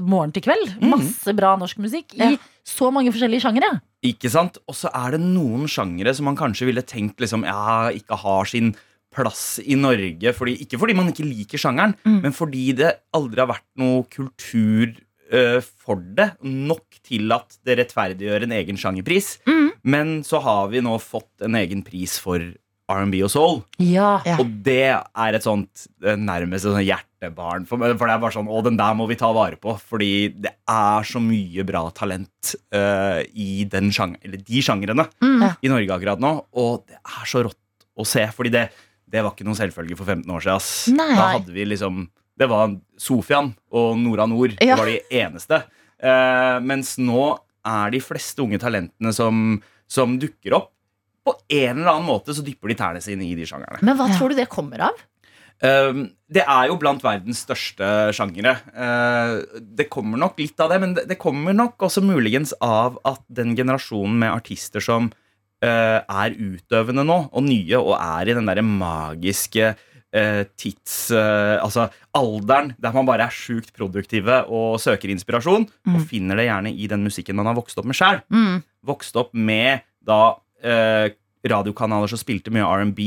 morgen til kveld. Masse bra norsk musikk i Ja. så mange forskjellige sjangere. Ikke sant? Og så er det noen sjangere som man kanskje ville tenkt liksom, ja, ikke har sin plass i Norge. Fordi, ikke fordi man ikke liker sjangeren, Mm. men fordi det aldri har vært noe kultur uh, for det. Nok til at det rettferdiggjør en egen sjangerpris. Mm. Men så har vi nå fått en egen pris for R&B og soul. Ja. Og det er et sånt eh, nærmest et sånt hjertebarn for. For det er bare sånn, å, den der må vi ta vare på. Fordi det er så mye bra talent uh, i den sjang eller de sjangrene Mm. I Norge akkurat nå. Og det er så rått å se. Fordi det, det var ikke noen selvfølge for 15 år siden. Ass. Nei. Da hadde vi liksom Det var Sofian og Nora Nord. Ja. Det var de eneste. Eh, mens nå er de fleste unge talentene som, som dukker opp, på en eller annen måte så dypper de tærne sine i de sjangerne. Men hva Ja. tror du det kommer av? Um, det er jo blant verdens største sjangere. Uh, det kommer nok litt av det, men det, det kommer nok også muligens av at den generasjonen med artister som uh, er utøvende nå, og nye, og er i den derre magiske uh, tids... uh, altså alderen der man bare er sjukt produktive og søker inspirasjon, og finner det gjerne i den musikken man har vokst opp med sjøl. Mm. Vokst opp med da eh, radiokanaler som spilte mye R&B,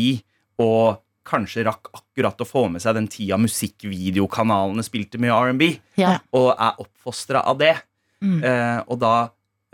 og kanskje rakk akkurat å få med seg den tida musikkvideokanalene spilte mye R&B, Ja. og er oppfostra av det. Mm. Eh, og da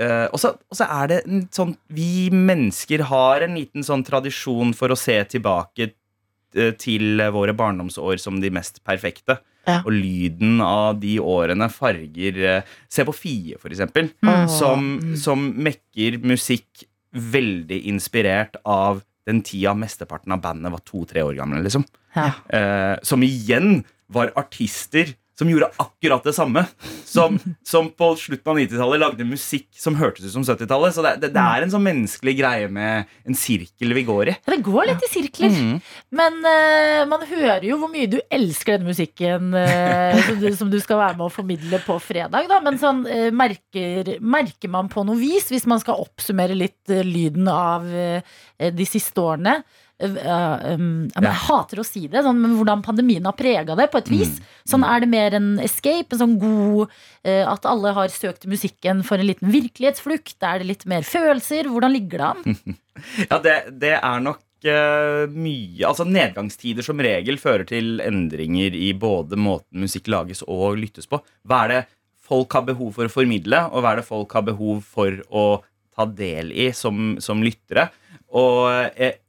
eh, og, så, er det en sånn Vi mennesker har en liten sånn tradisjon for å se tilbake eh, til våre barndomsår som de mest perfekte. Ja. Og lyden av de årene farger eh, Se på Fie, for eksempel. Mm. Som, som mekker musikk veldig inspirert av den tida mesteparten av bandet var to-tre år gamle. liksom Ja. Uh, Som igjen var artister som gjorde akkurat det samme. Som, som på slutten av 90-tallet lagde musikk som hørtes ut som 70-tallet. Så det, det, det er en sånn menneskelig greie med en sirkel vi går i. Ja, Det går litt i sirkler. Mhm. Men uh, man hører jo hvor mye du elsker denne musikken uh, som, du, som du skal være med å formidle på fredag. Da. Men sånn, uh, merker, merker man på noe vis, hvis man skal oppsummere litt lyden av de siste årene um, Jeg hater å si det, sånn, men hvordan pandemien har prega det på et vis. Sånn Er det mer en escape, en sånn god uh, At alle har søkt musikken for en liten virkelighetsflukt? Er det litt mer følelser? Hvordan ligger det an? Ja, det, det er nok mye Altså Nedgangstider som regel fører til endringer i både måten musikk lages og lyttes på. Hva er det folk har behov for å formidle, og hva er det folk har behov for å ta del i som, som lyttere? Og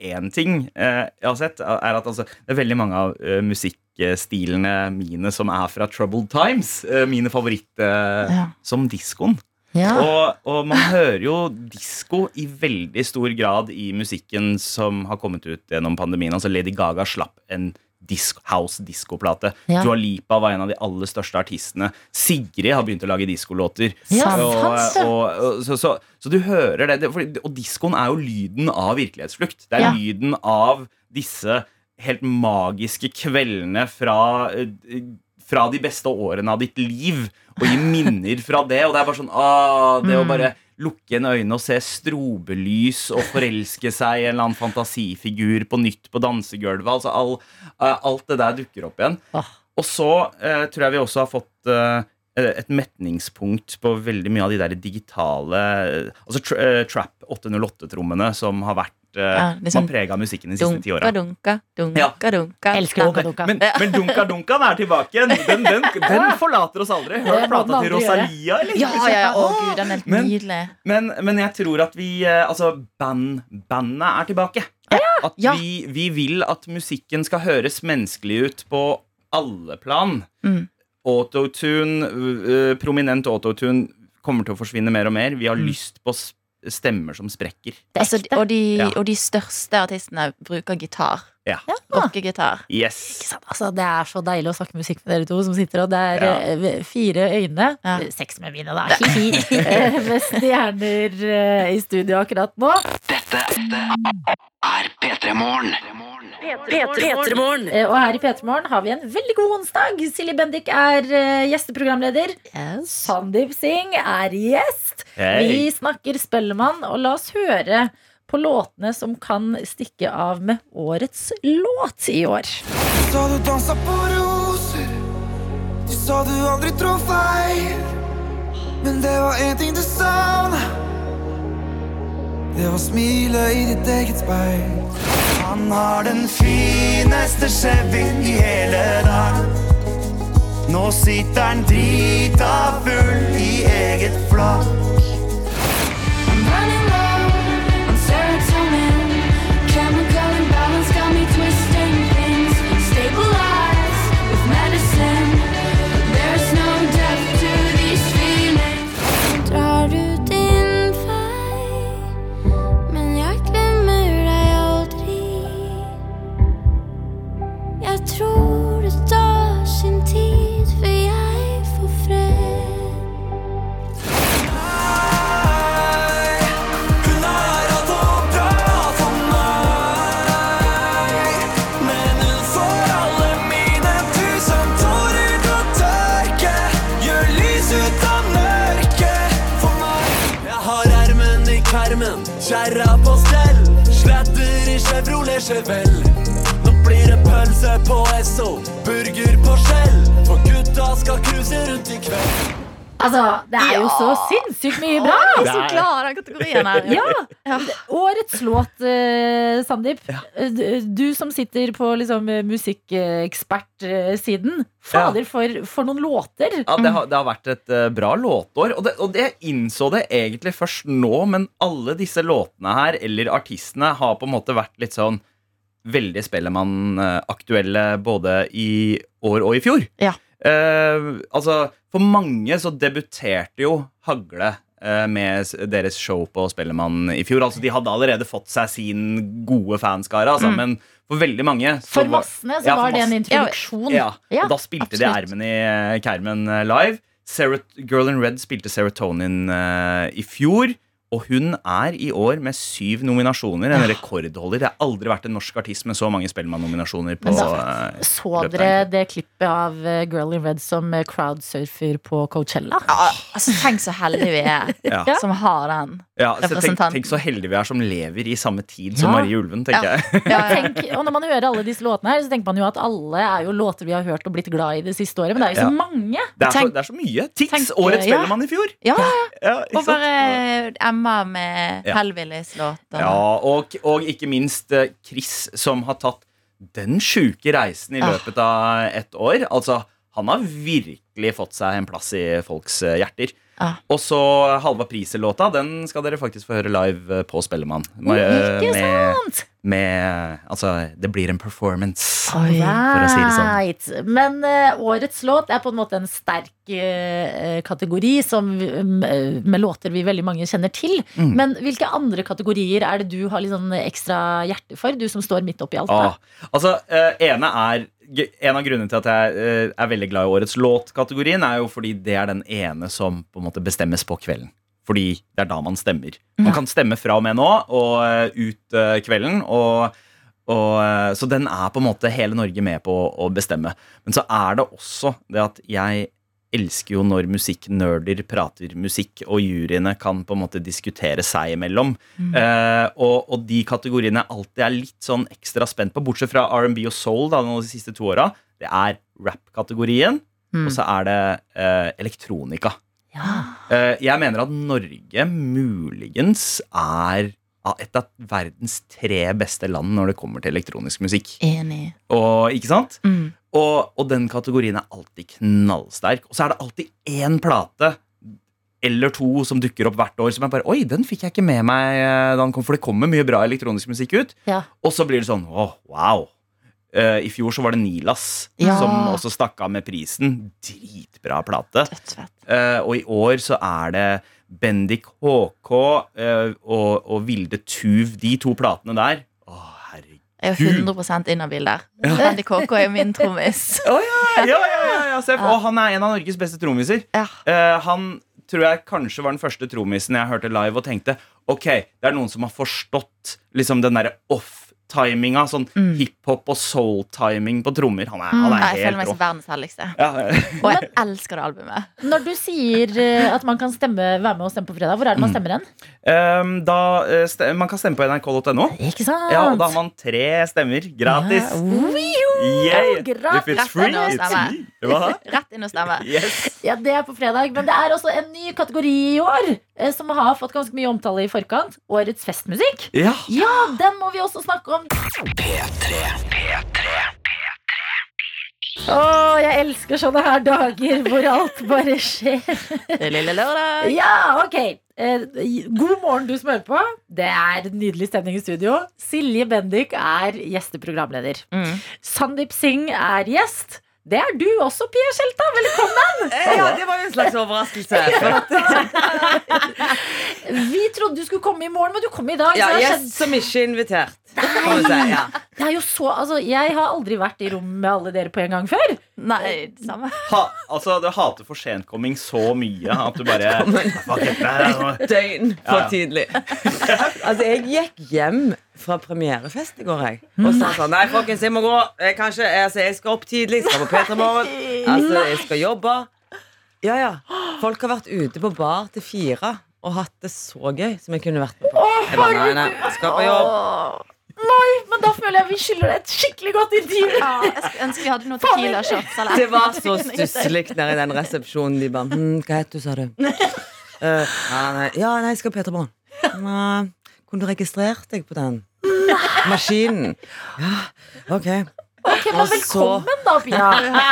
én ting eh, jeg har sett, er at altså, det er veldig mange av eh, musikkstilene mine som er fra Troubled Times. Eh, mine favoritter Ja. som diskoen. Ja. Og, og man hører jo disko i veldig stor grad i musikken som har kommet ut gjennom pandemien. Altså Lady Gaga slapp en disc, house diskoplate. Ja. Dua Lipa var en av de aller største artistene. Sigrid har begynt å lage diskolåter. Ja, så, så, så du hører det. og diskoen er jo lyden av virkelighetsflukt. Det er Ja. lyden av disse helt magiske kveldene fra eh, fra de beste årene av ditt liv og gi minner fra det. Og det er bare sånn ah, Det å bare lukke en øyne og se strobelys og forelske seg i en eller annen fantasifigur på nytt på dansegulvet. Altså all, eh, alt det der dukker opp igjen. Åh. Og så eh, tror jeg vi også har fått eh, et metningspunkt på veldig mye av de der digitale Altså tra eh, Trap 808-trommene som har vært eh, Ja, liksom prega av musikken de siste ti Dunka, åra. dunka, dunka, Ja. dunka. Elsker Dunka Dunka. Men, men Dunka dunka er tilbake igjen. Den, den, den forlater oss aldri. Hørt plata til. Rosalia, eller? Ja, ja, ja. Å, gud, den er helt Men- nydelig. Men, men jeg tror at vi eh, Altså, band, bandet er tilbake. At Ja. vi, vi vil at musikken skal høres menneskelig ut på alle plan. Mm. Autotune, øh, prominent autotune kommer til å forsvinne mer og mer. Vi har Mm. lyst på stemmer som sprekker. Det er Altså, og, de, Ja. og de største artistene bruker gitar. Ja. Rockegitar. Yes. Altså, det er så deilig å snakke musikk med dere to som sitter, og det er Ja. eh, fire øyne. Ja. Seks med mine, da. Hi-hi. Eh, med stjerner eh, i studio akkurat nå. Dette er P3 Morgen. P3morgen. Eh, Og her i P3 Morgen har vi en veldig god onsdag. Silje Bendik er gjesteprogramleder. gjesteprogramleder. Sandeep Singh er gjest. Hey. Vi snakker Spellemann, og la oss høre på låtene som kan stikke av med årets låt i år. sa du dansa på roser. Du sa du aldri trå feil. Men det var én ting du savna. Det var smilet i ditt eget speil. Han har den fineste Chevyen i hele dag. Nå sitter han drita full i eget flak. Chevrolet vel. Nå blir det pølse på Esso, burger på skjell. For gutta skal cruise rundt i kveld. Altså, det er jo så sinnssykt mye bra! Jeg er så klar av den kategorien her. Ja! Årets låt, uh, Sandeep. Ja. Du som sitter på liksom, eh, musikkekspertsiden. Fader, for, for noen låter! Ja, det har, det har vært et uh, bra låtår. Og det, og det jeg innså det egentlig først nå, men alle disse låtene her, eller artistene, har på en måte vært litt sånn veldig Spellemann-aktuelle både i år og i fjor. Ja. Eh, altså, for mange så debuterte jo Hagle eh, med deres show på Spellemann i fjor. Altså, de hadde allerede fått seg sin gode fanskare, altså, Mm. men for veldig mange For massene så Ja, for var det en introduksjon. ja, Ja, og da spilte de absolutt. ermen i Kermen live. Girl in Red spilte Serotonin eh, i fjor. Og hun er i år med syv nominasjoner. En rekordholder. Det har aldri vært en norsk artist med så mange Spellemann-nominasjoner. på Men eh, Så dere det klippet av eh, Girl in Red som eh, crowdsurfer på Coachella? Ja, altså, tenk så heldige vi er Ja. som har den. Ja, representanten. tenk, tenk så heldige vi er som lever i samme tid som Ja. Marie Ulven, tenker Ja. jeg. Ja, tenk, og når man hører alle disse låtene her, så tenker man jo at alle er jo låter vi har hørt og blitt glad i det siste året. Men det er jo så Ja. mange! Det er, så, det er så mye. Tix, tenk, årets ja. Spellemann i fjor. Ja, Og bare samme med Ja. Hellbillies låter. Ja, og, og ikke minst eh, Chris, som har tatt den sjuke reisen i Ah. løpet av et år. Altså, han har virkelig fått seg en plass i folks eh, hjerter. Ah. Og så Halva Priser-låta, den skal dere faktisk få høre live eh, på Spellemann. Med, Ikke med, sant? med Altså, det blir en performance. Oi. For å si det sånn. Men uh, årets låt er på en måte en sterk uh, kategori som, uh, med låter vi veldig mange kjenner til. Mm. Men hvilke andre kategorier er det du har litt sånn ekstra hjerte for? Du som står midt oppi alt. Ah, da. altså, ene er En av grunnene til at jeg eh, er veldig glad i årets låt-kategorien, er jo fordi det er den ene som på en måte bestemmes på kvelden. Fordi det er da man stemmer. Man kan stemme fra og med nå og eh, ut eh, kvelden. Og, og, så den er på en måte hele Norge med på å bestemme. Men så er det også det at jeg elsker jo når musikknerder prater musikk, og juryene kan på en måte diskutere seg imellom. Eh, og, og de kategoriene jeg alltid er litt sånn ekstra spent på, bortsett fra R&B og soul da, de siste to åra, det er rap-kategorien, Mm. og så er det eh, elektronika. Ja. Eh, jeg mener at Norge muligens er et av verdens tre beste land når det kommer til elektronisk musikk. Enig. Og, ikke sant? Mm. Og, og den kategorien er alltid knallsterk. Og så er det alltid én plate eller to som dukker opp hvert år som jeg bare Oi, den fikk jeg ikke med meg eh, da den kom, for det kommer mye bra elektronisk musikk ut. Ja. Og så blir det sånn åh, wow. Uh, I fjor så var det Nilas Ja. som også stakk av med prisen. Dritbra plate. Eh, og i år så er det Bendik HK eh, og, og Vilde Tuv. De to platene der. Å, herregud. Jeg er jo 100% inhabil der. Bendik HK er jo min trommis. Ja, ja, ja, ja, ja. Og han er en av Norges beste trommiser. Ja. Eh, han tror jeg kanskje var den første trommisen jeg hørte live og tenkte Ok, det er noen som har forstått liksom den derre off-timinga. Sånn Mm. hiphop og soul-timing på trommer. Han er, han er Jeg føler meg som verdens heldigste. Ja, Og jeg elsker det albumet. Når du sier eh, at man kan stemme, være med og stemme på fredag, hvor er det man stemmer hen? Um, da, eh, man kan stemme på nrk.no. Ikke sant? Ja, og da har man tre stemmer gratis. Ja. Wiu! Gratis. If it's free, it's. Hva? Rett inn og stemme. Yes. Ja, det er på fredag, men det er også en ny kategori i år eh, som har fått ganske mye omtale i forkant. Årets festmusikk. Ja. Ja, den må vi også snakke om. Å, jeg elsker sånne her dager hvor alt bare skjer. Det lille lørdag. Ja, ok. Eh, God morgen, du som hører på. Det er nydelig stemning i studio. Silje Bendik er gjesteprogramleder. Mm. Sandeep Singh er gjest. Det er du også, Pia Skjelta. Velkommen! Ja, det var jo en slags overraskelse. Vi trodde du skulle komme i morgen, men du kom i dag. ja, gjest som ikke er invitert. Vi si, ja. Det er jo så, altså, jeg har aldri vært i rom med alle dere på en gang før. Nei, det samme. Ha, altså, du hater for sentkomming så mye at du bare Fuck it, det Døgn for tidlig. Altså, jeg gikk hjem fra premierefest i går, jeg. Og sa sånn Nei, folkens, jeg må gå. Jeg, kanskje, altså, jeg skal opp tidlig. Jeg skal på P3 Morgen. Altså, jeg skal jobbe. Ja, ja. Folk har vært ute på bar til fire og hatt det så gøy som jeg kunne vært med på. Jeg bare, nei, nei, skal på jobb. Nei, men da føler jeg vi skylder deg et skikkelig godt intervju. Ja, jeg skulle ønske vi hadde noen tequila shots. Det var så stusslig nede i den resepsjonen. De bare hm, Hva het du, sa du? Uh, ja, nei, ja, nei, jeg skal på P3 Morgen. Kunne du registrert deg på den? Maskinen. Ja, OK. Ok, men Velkommen, da, Pia.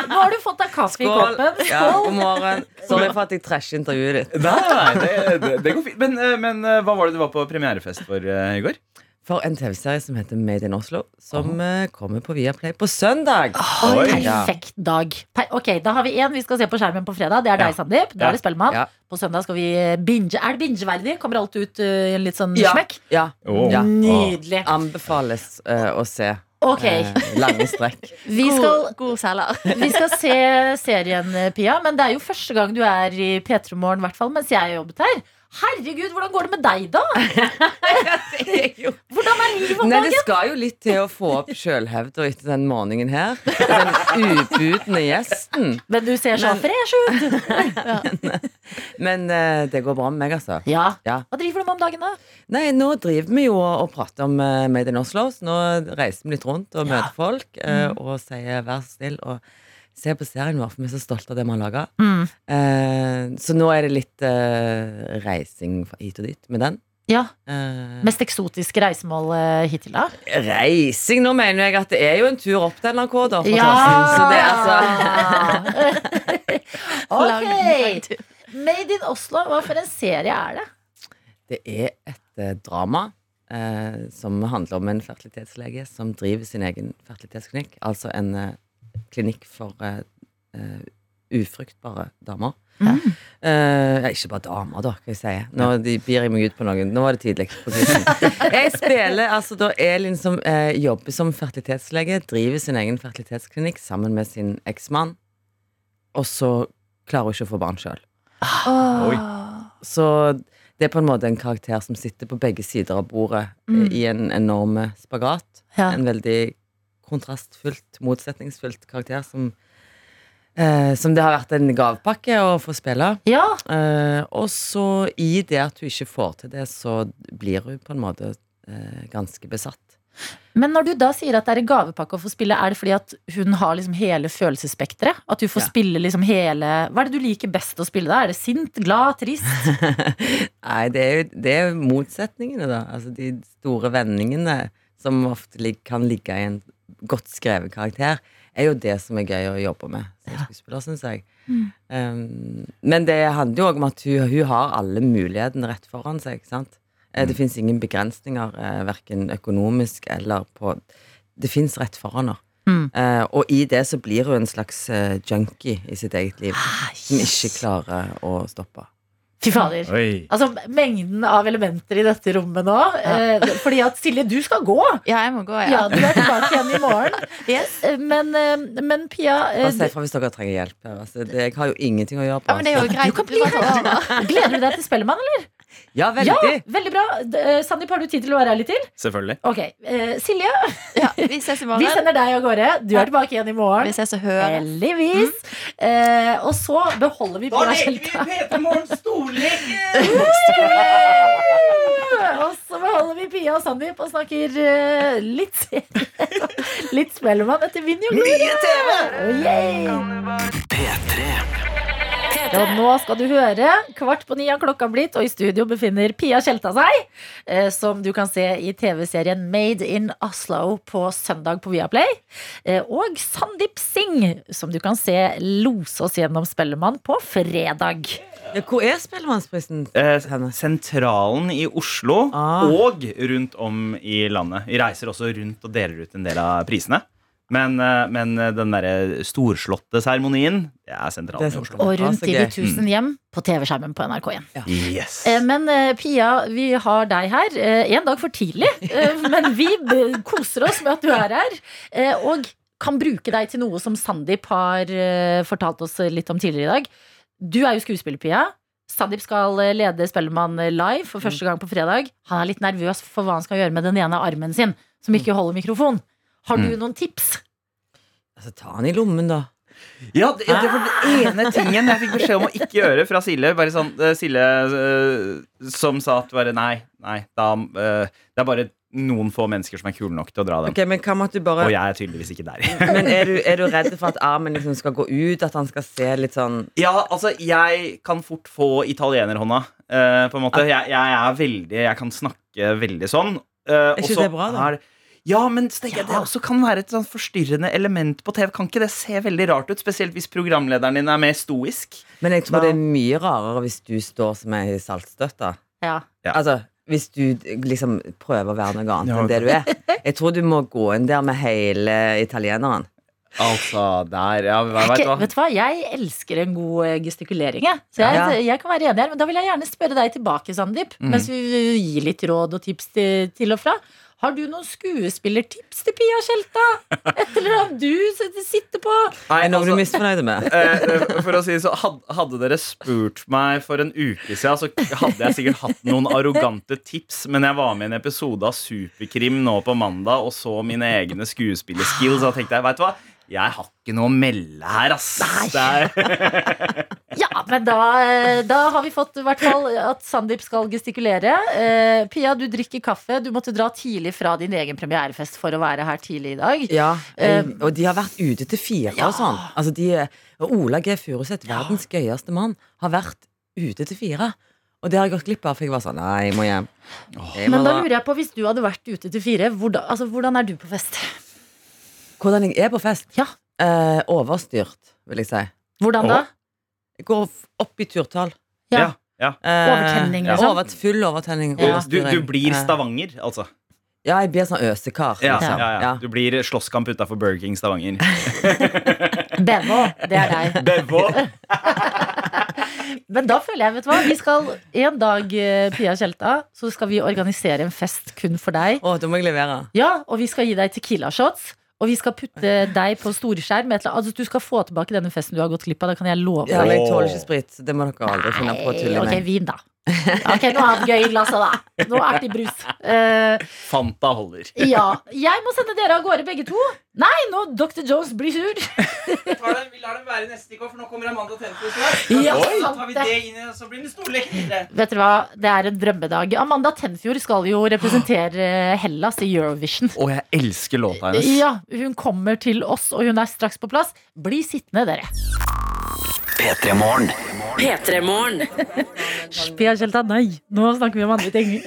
Nå har du fått deg kaffe i Skål. Ja, god morgen. Sorry for at jeg trasher intervjuet ditt. Nei, nei, det, det, det går fint. Men, eh, men eh, hva var det du var på premierefest for i går? For en TV-serie som heter Made in Oslo, som eh, kommer på Viaplay på søndag. Oi. Perfekt dag. Per ok, Da har vi én vi skal se på skjermen på fredag. Det er deg, Sandeep. Da Ja. er det Spellemann. Ja. På søndag skal vi binge. Er det bingeverdig? Kommer alt ut uh, i en litt sånn Ja. smekk? Ja. Åh. ja. Nydelig. Anbefales eh, å se. Ok, eh, lange strekk. vi skal, God, god selger. vi skal se serien, eh, Pia. Men det er jo første gang du er i P3 Morgen, i hvert fall mens jeg har jobbet her. Herregud, hvordan går det med deg, da? Hvordan er livet om dagen? Nei, det skal jo litt til å få opp sjølhevda etter den morgenen her. Den ubudne gjesten. Men du ser så Men- fresh ut. Men eh, det går bra med meg, altså. Ja. Ja. Hva driver du med om dagen, da? Nei, nå driver vi jo og prater om eh, Made in Oslo. Så nå reiser vi litt rundt og møter folk mm. og sier vær så snill og se på serien vår, for vi er så stolte av det vi har laga. Mm. Eh, så nå er det litt eh, reising hit og dit med den. Ja. Eh, Mest eksotiske reisemål eh, hittil, da? reising Nå mener jeg at det er jo en tur opp til NRK, da. For Ja! Så det altså Ok! Made in Oslo, hva for en serie er det? Det er et eh, drama eh, som handler om en fertilitetslege som driver sin egen fertilitetsklinikk. Altså en eh, klinikk for uh, uh, ufruktbare damer. Mm. Uh, ikke bare damer, da, kan jeg si. Nå de byr jeg meg ut på noen. Nå var det tidlig. Jeg spiller altså da Elin som eh, jobber som fertilitetslege, driver sin egen fertilitetsklinikk sammen med sin eksmann, og så klarer hun ikke å få barn sjøl. Oh. Så det er på en måte en karakter som sitter på begge sider av bordet Mm. i en enorm spagat. Ja. En veldig kontrastfullt, motsetningsfullt karakter som eh, Som det har vært en gavepakke å få spille. Ja, Eh, og så i det at hun ikke får til det, så blir hun på en måte eh, ganske besatt. Men når du da sier at det er en gavepakke å få spille, er det fordi at hun har liksom hele følelsesspekteret? At du får Ja. spille liksom hele Hva er det du liker best å spille da? Er det sint, glad, trist? Nei, det er jo det er motsetningene, da. Altså de store vendingene som ofte kan ligge i en godt skrevet karakter, er jo det som er gøy å jobbe med som skuespiller, syns jeg. Um, men det handler jo òg om at hun, hun har alle mulighetene rett foran seg. ikke sant? Eh, Det fins ingen begrensninger, eh, verken økonomisk eller på Det fins rett foran henne. Mm. Uh, og i det så blir hun en slags junkie i sitt eget liv, som ikke klarer å stoppe. Fy fader. Oi. Altså, mengden av elementer i dette rommet nå. Eh, fordi at Silje, du skal gå. Ja, jeg må gå, Ja, ja. Du er tilbake igjen i morgen. Yes. Eh, Men, eh, men Pia eh, Bare si ifra hvis dere trenger hjelp. Altså, det, jeg har jo ingenting å gjøre på. Ja, men det er jo greit. Du kan bli her. gleder du deg til Spellemann, eller? Ja, veldig. Ja, veldig bra. Eh, Sandeep, har du tid til å være her litt til? Selvfølgelig. Ok, eh, Silje, Ja, vi ses i vi sender deg av gårde. Du er tilbake igjen i morgen. Vi ses og hører. Heldigvis. Eh, og så beholder vi Pia Tjelta. Peter Morgen storleke! Og så beholder vi Pia og Sandeep og snakker eh, litt serie. litt Spellemann etter Mye TV! Yay! P3. Og nå skal du høre. Kvart på ni har klokka blitt, og i studio befinner Pia Tjelta seg. Eh, som du kan se i TV-serien Made in Oslo på søndag på Viaplay. Eh, og Sandeep Singh, som du kan se lose oss gjennom Spellemann på fredag. Ja, hvor er Spellemannsprisen? Eh, sentralen i Oslo Ah. og rundt om i landet. Vi reiser også rundt og deler ut en del av prisene. Men, eh, men den derre storslåtte seremonien, det er sentralt Det er i Oslo. Og rundt i de tusen hjem på TV-skjermen på NRK1. Yes. Eh, Men eh, Pia, vi har deg her. eh, En dag for tidlig, eh, men vi koser oss med at du er her. eh, Og kan bruke deg til noe som Sandeep har eh, fortalt oss litt om tidligere i dag. Du er jo skuespiller, Pia. Sandeep skal eh, lede Spellemann live for første gang på fredag. Han er litt nervøs for hva han skal gjøre med den ene armen sin, som ikke holder mikrofon. Har du Mm. noen tips? Altså, ta den i lommen, da. Ja, det, det var den ene tingen jeg fikk beskjed om å ikke gjøre fra Silje. Bare sånn, Sille Silje eh, som sa at bare nei, nei da, eh, Det er bare noen få mennesker som er kule nok til å dra den. Okay, Men hva med du bare Og jeg er tydeligvis ikke der. Men er du, er du redd for at armen liksom skal gå ut? At han skal se litt sånn Ja, altså, jeg kan fort få italienerhånda. eh, på en måte. Jeg, jeg er veldig Jeg kan snakke veldig sånn. Uh, Er ikke det bra, da? Ja, men så ja. det også kan være et sånn forstyrrende element på TV. Kan ikke det se veldig rart ut? Spesielt hvis programlederen din er mer stoisk. Men jeg tror Da- det er mye rarere hvis du står som ei saltstøtte. Ja. Ja. Altså, hvis du liksom prøver å være noe annet Ja, enn det du er. Jeg tror du må gå inn der med hele italieneren. Altså, der Ja, vet hva? vet du hva? Jeg elsker en god eh, gestikulering. Jeg. Så jeg, Ja. jeg kan være enig her, men da vil jeg gjerne spørre deg tilbake, Sandeep. mm. Mens vi gir litt råd og tips til, til og fra. Har du noen skuespillertips til Pia Tjelta? Et eller annet du sitter på? Nei, noe altså, du misfornøyd med? eh, eh, for å si så Hadde dere spurt meg for en uke siden, så hadde jeg sikkert hatt noen arrogante tips. Men jeg var med i en episode av Superkrim nå på mandag og så mine egne skuespillerskills. Og tenkte jeg, vet du hva? Jeg har ikke noe å melde her, ass. Nei. Ja, Ja, men da, eh, da har vi fått i hvert fall at Sandeep skal gestikulere. Eh, Pia, du drikker kaffe. Du måtte dra tidlig fra din egen premierefest for å være her tidlig i dag. Ja, Eh, eh, og de har vært ute til fire og sånn. Altså de, og Ola G. Furuseth, verdens gøyeste mann, har vært ute til fire. Og det har jeg gått glipp av, for jeg var sånn Nei, jeg må hjem. Jeg må Men da lurer jeg på, hvis du hadde vært ute til fire, hvordan, altså, hvordan er du på fest? Hvordan jeg er på fest? Ja. Eh, overstyrt, vil jeg si. Hvordan da? Jeg går opp i turtall. Ja. ja. Eh, Overtenning, liksom? Over, full overtenning. Du, du, blir Eh, Stavanger, altså. Ja, jeg blir sånn øsekar. Ja, liksom. ja, ja. Du blir slåsskamp utafor Burger King Stavanger. Bevo, det er deg. Bevo. Men da føler jeg, vet du hva, vi skal en dag, eh, Pia Tjelta, så skal vi organisere en fest kun for deg. Å, da må jeg levere. Ja, og vi skal gi deg tequila shots. Og vi skal putte deg på storskjerm. Altså, du skal få tilbake denne festen du har gått glipp av. Det kan jeg love Ja, men jeg tåler ikke sprit. Det må dere aldri finne på å tulle Ok, Okay, vin, da. Ok, Noe annet gøy i glasset, da. Noe artig brus. Uh, Fanta holder. ja. Jeg må sende dere av gårde, begge to. Nei, nå Dr. Jones blir sur. Vi lar dem være neste stikk, for nå kommer Amanda Tenfjord snart. Ja, så tar vi det. det inn, og så blir det storlek. Vet dere hva, Det er en drømmedag. Amanda Tenfjord skal jo representere Hellas i Eurovision. Og jeg elsker låta hennes. Ja, Hun kommer til oss, og hun er straks på plass. Bli sittende, dere. P3 Morgen. P3morgen. Pia Kjelta, nei. Nå snakker vi om andre ting.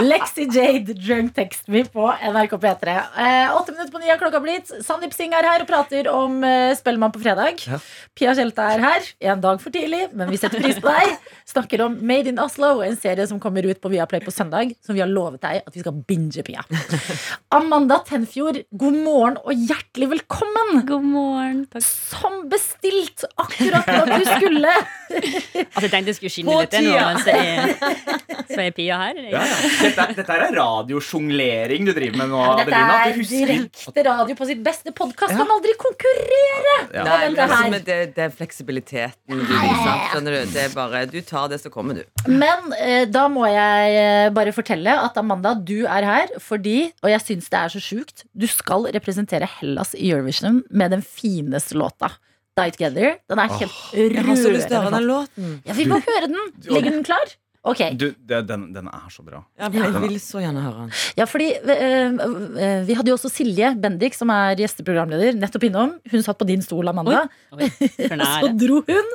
Lexi Jade, Drunk Text Me på NRK P3. Eh, Åtte minutter på ni har klokka blitt. Sandeep Singh er her og prater om eh, Spellemann på fredag. Ja. Pia Tjelta er her. En dag for tidlig, men vi setter pris på deg. Snakker om Made in Oslo, en serie som kommer ut på Viaplay på søndag. Som vi har lovet deg at vi skal binge, Pia. Amanda Tenfjord, god morgen og hjertelig velkommen. God morgen, takk. Som bestilt akkurat da du skulle. Altså, jeg tenkte jeg skulle skinne På litt nå, mens men så er, så er Pia her. Ja, ja. Dette, dette er radiosjonglering du driver med nå, Dette Adelina. er direkte radio på sitt beste. Podkast kan aldri konkurrere! Ja. Nei, liksom, det, det er fleksibiliteten du viser. Skjønner du? Det er bare, du tar det, så kommer du. Men eh, da må jeg eh, bare fortelle at Amanda, du er her fordi, og jeg syns det er så sjukt, du skal representere Hellas i Eurovision med den fineste låta. Die Together. Den er helt Jeg har så lyst til å høre rørende. den låten. Ja, vi må høre den. Ligger den klar? Ok. Du, den, den er så bra. Ja, jeg vil så gjerne høre den. Ja, fordi eh, Vi hadde jo også Silje Bendik, som er gjesteprogramleder, nettopp innom. Hun satt på din stol, Amanda. Oi, oi, så dro hun,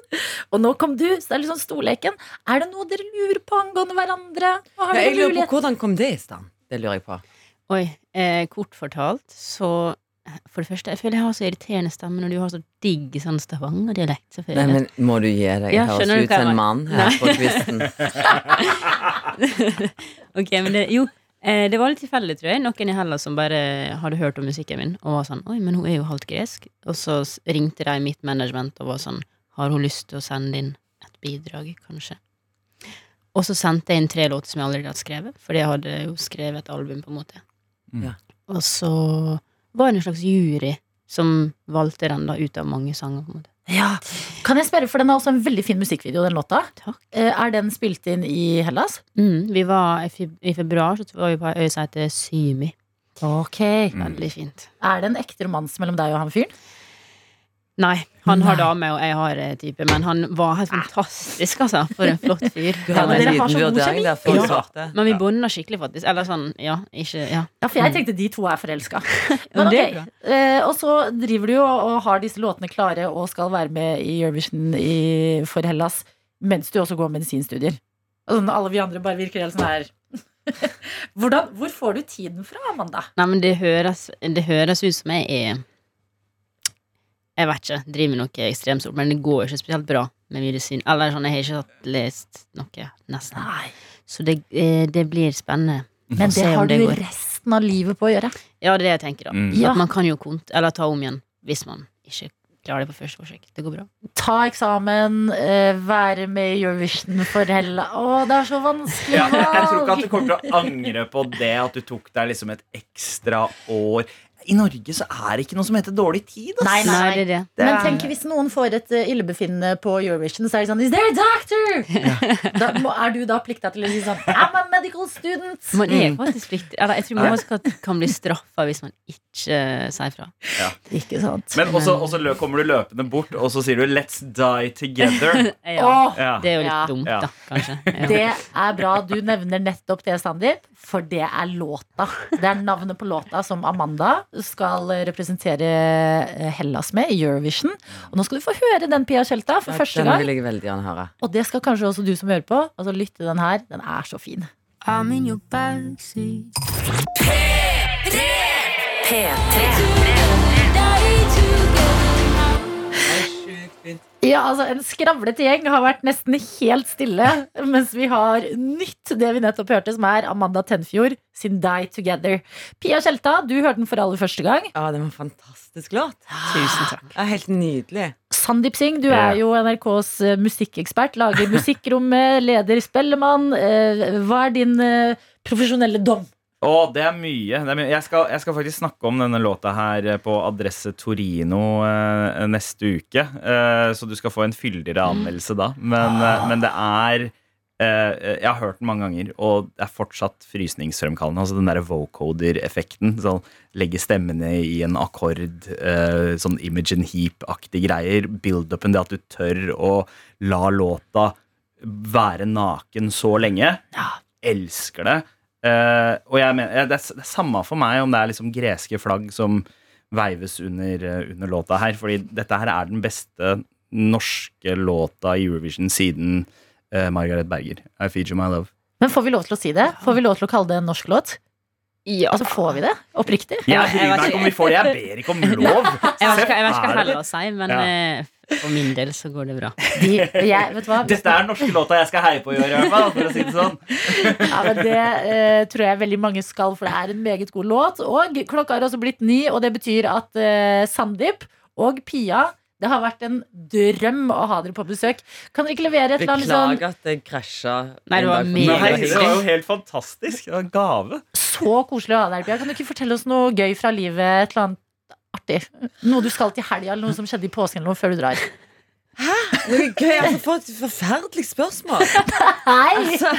og nå kom du. Så det er litt sånn storleken. Er det noe dere lurer på angående hverandre? Hva har Ja, jeg lurer på Hvordan kom det i stand? Det lurer jeg på. Oi, eh, kort fortalt, så For det første, jeg føler jeg har så irriterende stemme når du har så digg sånn Stavanger-dialekt. så Nei, men Må du gi deg? Ja, høres ut som en mann her Nei. på kvisten. Ok, men det, jo, eh, det var litt tilfeldig, tror jeg. Noen i Hellas som bare hadde hørt om musikken min og var sånn Oi, men hun er jo halvt gresk. Og så ringte de mitt management og var sånn Har hun lyst til å sende inn et bidrag, kanskje? Og så sendte jeg inn tre låter som jeg allerede hadde skrevet, fordi jeg hadde jo skrevet et album, på en måte. Mm. Ja. Og så var en slags jury som valgte den da ut av mange sanger. på en måte Ja. Kan jeg spørre, for Den har også en veldig fin musikkvideo, den låta. Takk. Eh, Er den spilt inn i Hellas? mm, Vi var i, februar så var vi på ei øy som heter Symi. Ok Veldig fint. Er det en ekte romanse mellom deg og han fyren? Nei, han har dame, og jeg har eh, type, men han var helt fantastisk, altså. For en flott fyr. Du Ja, hadde men en dere har liten så god vurdering kjemi. der for Ja. svarte. Men vi bonda skikkelig, faktisk. Eller sånn, ja, ikke Ja. Ja, for jeg tenkte de to er forelska. Men ok, eh, Og så driver du jo og har disse låtene klare og skal være med i Eurovision i, for Hellas mens du også går medisinstudier. Og sånn, alle vi andre bare virker helt sånn her Hvordan, Hvor får du tiden fra, Amanda? Nei, men det høres, det høres ut som jeg er Jeg vet ikke, driver med noe ekstremt stort, men det går ikke spesielt bra med medisin. Eller sånn, jeg har ikke hatt lest noe, nesten. Nei, Så det, eh, det blir spennende. Men det har det du går. resten av livet på å gjøre. Ja, det er det jeg tenker, da. Mm. Ja. At man kan jo kont eller ta om igjen hvis man ikke klarer det på første forsøk. Det går bra. Ta eksamen, eh, være med i Eurovision for hella. Å, det er så vanskelig Ja, jeg tror ikke at du kommer til å angre på det, at du tok deg liksom et ekstra år. I Norge så er det ikke noe som heter dårlig tid. ass. Nei, nei, Nei, det er det. Men tenk hvis noen får et eh, illebefinnende på Eurovision, så er det sånn Is there a doctor? Da må, er du da plikta til å si sånn I'm a medical student. Man er faktisk pliktig Eller jeg tror man skal, kan bli straffa hvis man ikke uh, sier fra. Ikke sant? Men også, også kommer du løpende bort, og så sier du 'let's die together'. Ja. Ja. Det er jo litt Ja. dumt, da, kanskje. Ja. det er bra du nevner nettopp det, Sandeep, for det er låta. Det er navnet på låta som Amanda skal eh, representere eh, Hellas med i Eurovision. Og nå skal du få høre den, Pia Tjelta, for første gang. Den vil jeg veldig gjerne høre. Og det skal kanskje også du som hører på. Altså lytte den her. Den er så fin. I'm in your backseat. Ja, altså En skravlete gjeng har vært nesten helt stille mens vi har nytt det vi nettopp hørte, som er Amanda Tenfjord sin Die Together. Pia Tjelta, du hørte den for aller første gang. Ja, det var en fantastisk låt. Tusen takk. Ja, helt nydelig. Sandeep Singh, du Ja. er jo NRKs eh, musikkekspert. Lager Musikkrommet, leder Spellemann. Eh, Hva er din eh, profesjonelle dom? Å, det er mye. Det er mye. Jeg, skal, jeg skal faktisk snakke om denne låta her eh, på Adresse Torino eh, neste uke. Eh, så du skal få en fyldigere anmeldelse da. Men, ah. men det er eh, Jeg har hørt den mange ganger, og det er fortsatt frysningsfremkallende. Altså den derre vocoder-effekten. Sånn, legge stemmene i en akkord. eh, sånn Imogen Heap-aktige greier. Build-upen, det at du tør å la låta være naken så lenge. Elsker det. Eh, og jeg mener, det, er, det er samme for meg om det er liksom greske flagg som veives under, eh, under låta her. Fordi dette her er den beste norske låta i Eurovision siden uh, Margaret Berger. I feed you my love. Men får vi lov til å si det? Får vi lov til å kalle det en norsk låt? Ja. Altså, Får vi det? Oppriktig? Jeg bryr meg ikke om vi får det, jeg ber ikke om lov. Jeg vet ikke, jeg vet ikke hva å si, men Ja. Eh, for min del så går det bra. De, jeg, vet hva? Dette er den norske låta jeg skal heie på i år, i hvert fall. For å si det sånn. Ja, men Det eh, tror jeg veldig mange skal, for det er en meget god låt. Og klokka har også blitt ni, og det betyr at uh, Sandeep og Pia Det har vært en drøm å ha dere på besøk. Kan dere ikke levere et eller annet sånn Beklager at jeg krasja. Nei, det var Nei, det var jo helt fantastisk. Det var en gave. så koselig å ha deg, Pia? Kan du ikke fortelle oss noe gøy fra livet? Et eller annet artig? Noe du skal til helga, eller noe som skjedde i påsken, eller noe før du drar? Hæ? Det er gøy, altså, For et forferdelig spørsmål. Nei! Altså,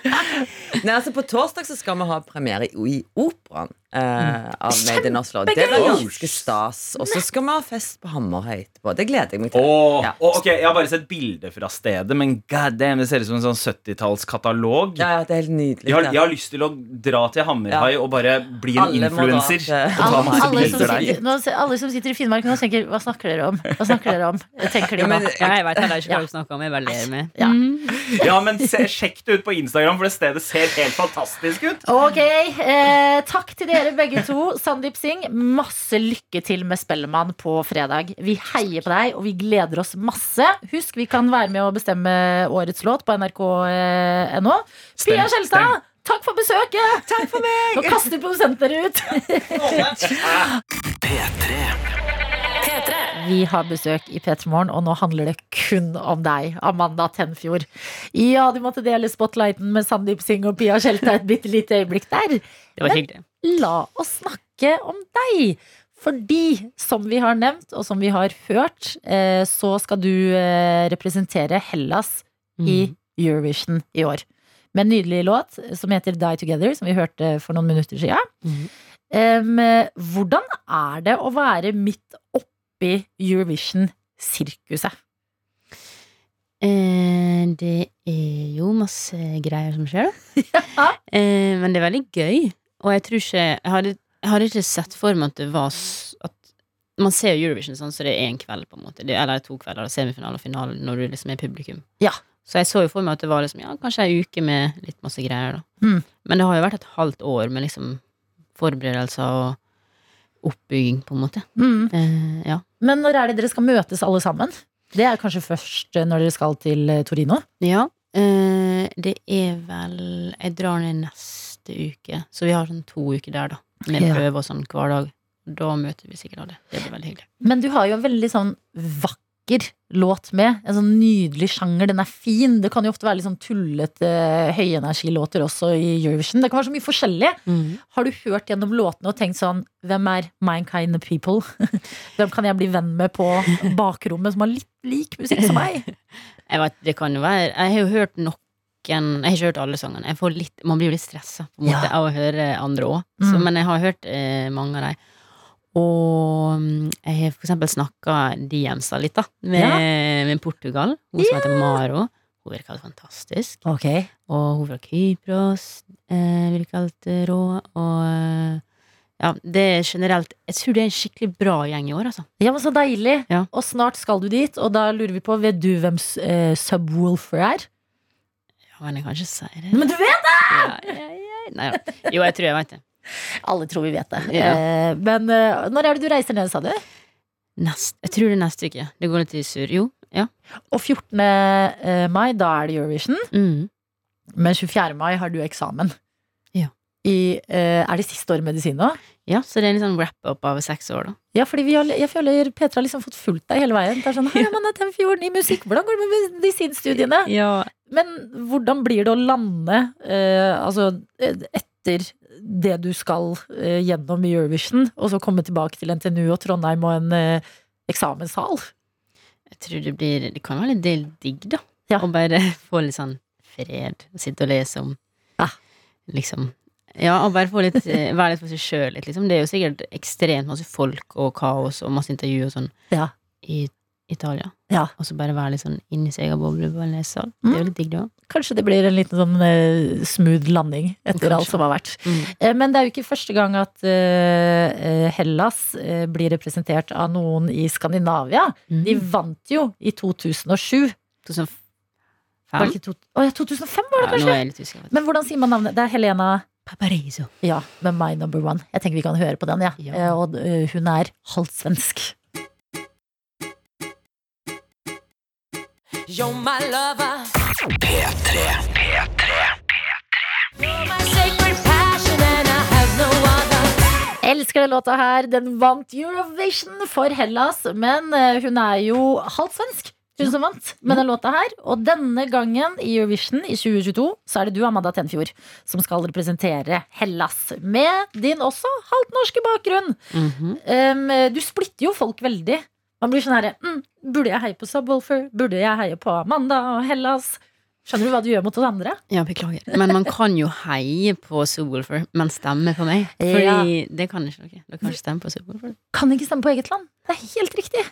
nei, altså På torsdag så skal vi ha premiere i, i Operaen eh, av Made in Oslo. Det var ganske stas. Og så skal vi ha fest på Hammerhøy etterpå. Det gleder jeg meg til. Oh, Ja. oh, ok, Jeg har bare sett bilder fra stedet, men god damn, det ser ut som en sånn 70-tallskatalog. Ja, ja, det er helt nydelig. Jeg har, jeg har lyst til å dra til Hammerhai og bare bli en influenser. Alle, alle, som sitter, alle som sitter i Finnmark nå tenker Hva snakker dere om? Hva snakker dere om? Tenker de Ja, men, Ja, jeg vet heller ikke hva du snakker om. Jeg bare ler med. Ja. Ja, men se, Sjekk det ut på Instagram, for det stedet ser helt fantastisk ut. Ok, eh, takk til dere begge to. Sandeep Singh, masse lykke til med Spellemann på fredag. Vi heier på deg, og vi gleder oss masse. Husk, vi kan være med å bestemme årets låt på nrk.no. Pia Skjelstad, takk for besøket! Takk for meg! Nå kaster produsenten dere ut. Vi har besøk i P3 Morgen, og nå handler det kun om deg, Amanda Tenfjord. Ja, du måtte dele spotlighten med Sandeep Singh og Pia Skjelta et bitte lite øyeblikk der. Det var hyggelig. La oss snakke om deg. Fordi, som vi har nevnt, og som vi har hørt, eh, så skal du eh, representere Hellas i Eurovision i år. Med en nydelig låt som heter Die Together, som vi hørte for noen minutter siden. Mhm. Um, hvordan er det å være midt oppi Eurovision-sirkuset? Eh, det er jo masse greier som skjer, da. Eh, men det er veldig gøy. Og jeg tror ikke Jeg hadde, jeg hadde ikke sett for meg at det var at Man ser Eurovision sånn, så det er én kveld, på en måte. Det, eller to kvelder, semifinale og finale, når du liksom er publikum. Ja. Så jeg så jo for meg at det var liksom, ja, kanskje ei uke med litt masse greier, da. Mm. Men det har jo vært et halvt år med liksom forberedelser og oppbygging, på en måte. Mm. Eh, ja. Men når er det dere skal møtes alle sammen? Det er kanskje først eh, når dere skal til eh, Torino? Ja, eh, det er vel Jeg drar ned neste uke, så vi har sånn to uker der, da. Med Ja. prøve og sånn hver dag. Da møter vi sikkert alle. Det blir veldig hyggelig. Men du har jo en veldig sånn vakker låt med. En sånn nydelig sjanger. Den er fin. Det kan jo ofte være litt sånn tullete høyenergilåter også i Eurovision. Det kan være så mye forskjellig. Mm. Har du hørt gjennom låtene og tenkt sånn Hvem er my kind of people? Hvem kan jeg bli venn med på bakrommet som har litt lik musikk som meg? Jeg vet, det kan jo være Jeg har jo hørt noen Jeg har ikke hørt alle sangene. Jeg får litt, man blir jo litt stressa Ja. av å høre andre òg. Mm. Men jeg har hørt eh, mange av dem. Og mm, jeg har for eksempel snakka DMs-a litt, da, med, Ja. med Portugal. Hun som heter Maro. Hun virka helt fantastisk. Okay. Og hun fra Kypros eh, virka helt rå. Og eh, ja, det er generelt Jeg tror det er en skikkelig bra gjeng i år, altså. Ja, men Så deilig. Ja. Og snart skal du dit, og da lurer vi på Vet du hvem eh, Subwoolfer er? Ja, men jeg kan ikke si det. Men du vet det! Ja, ja, ja. Nei, ja. Jo, jeg tror jeg vet det. Alle tror vi vet det. Eh, men eh, når er det du reiser ned, sa du? Nest, jeg tror det er neste uke. Det går litt i sur. Jo, ja. Og 14. eh, mai, da er det Eurovision. Mm. Men 24. mai har du eksamen. Ja. I, eh, er det siste år medisin nå? ja, så det er en sånn wrap-up av seks år, da. Ja, fordi vi har, jeg føler Petra har liksom fått fulgt deg hele veien. Det er sånn, Hei, man er fjorden i musikk, hvordan går det med medisinstudiene? Ja. Men hvordan blir det å lande eh, altså, etter det du skal eh, gjennom i Eurovision, og så komme tilbake til NTNU og Trondheim og en eh, eksamenssal? Jeg tror det blir Det kan være litt del digg, da. Ja. Å bare få litt sånn fred. Og sitte og lese om Ja. Liksom Ja, og bare få litt eh, være litt for seg sjøl litt, liksom. Det er jo sikkert ekstremt masse folk og kaos og masse intervju og sånn Ja. i Italia. Ja. Og så bare være litt sånn inni seg egen boble på en lesesal. Det er jo litt digg, det òg. Kanskje det blir en liten sånn uh, smooth landing etter Kanskje. alt som har vært. Mm. Uh, men det er jo ikke første gang at eh, Hellas blir representert av noen i Skandinavia. Mm. De vant jo i 2007. 2005? Var det ikke to, oh, ja, 2005 var det Ja, nå kanskje? er jeg litt usikker. Men hvordan sier man navnet? Det er Helena Paparizo. Ja, med My Number One. Jeg tenker vi kan høre på den, ja. Ja. Og hun er halvt You're my lover. P3. P3. You're my sacred passion, and I have no other. Elsker den låta her. Den vant Eurovision for Hellas, men eh, hun er jo halvt svensk. Hun som vant med den låta her. Og denne gangen i Eurovision i 2022 så er det du, Amanda Tenfjord, som skal representere Hellas. Med din også halvt norske bakgrunn. Mhm. Um, du splitter jo folk veldig. Man blir sånn herre mm, Burde jeg heie på Subwoolfer? Burde jeg heie på Amanda og Hellas? Skjønner du hva du gjør mot oss andre? Ja, beklager. Men man kan jo heie på Subwoolfer, men stemme på meg. Fordi Ja. det kan ikke dere. Dere kan ikke stemme på Subwoolfer. Kan ikke stemme på eget land. Det er helt riktig.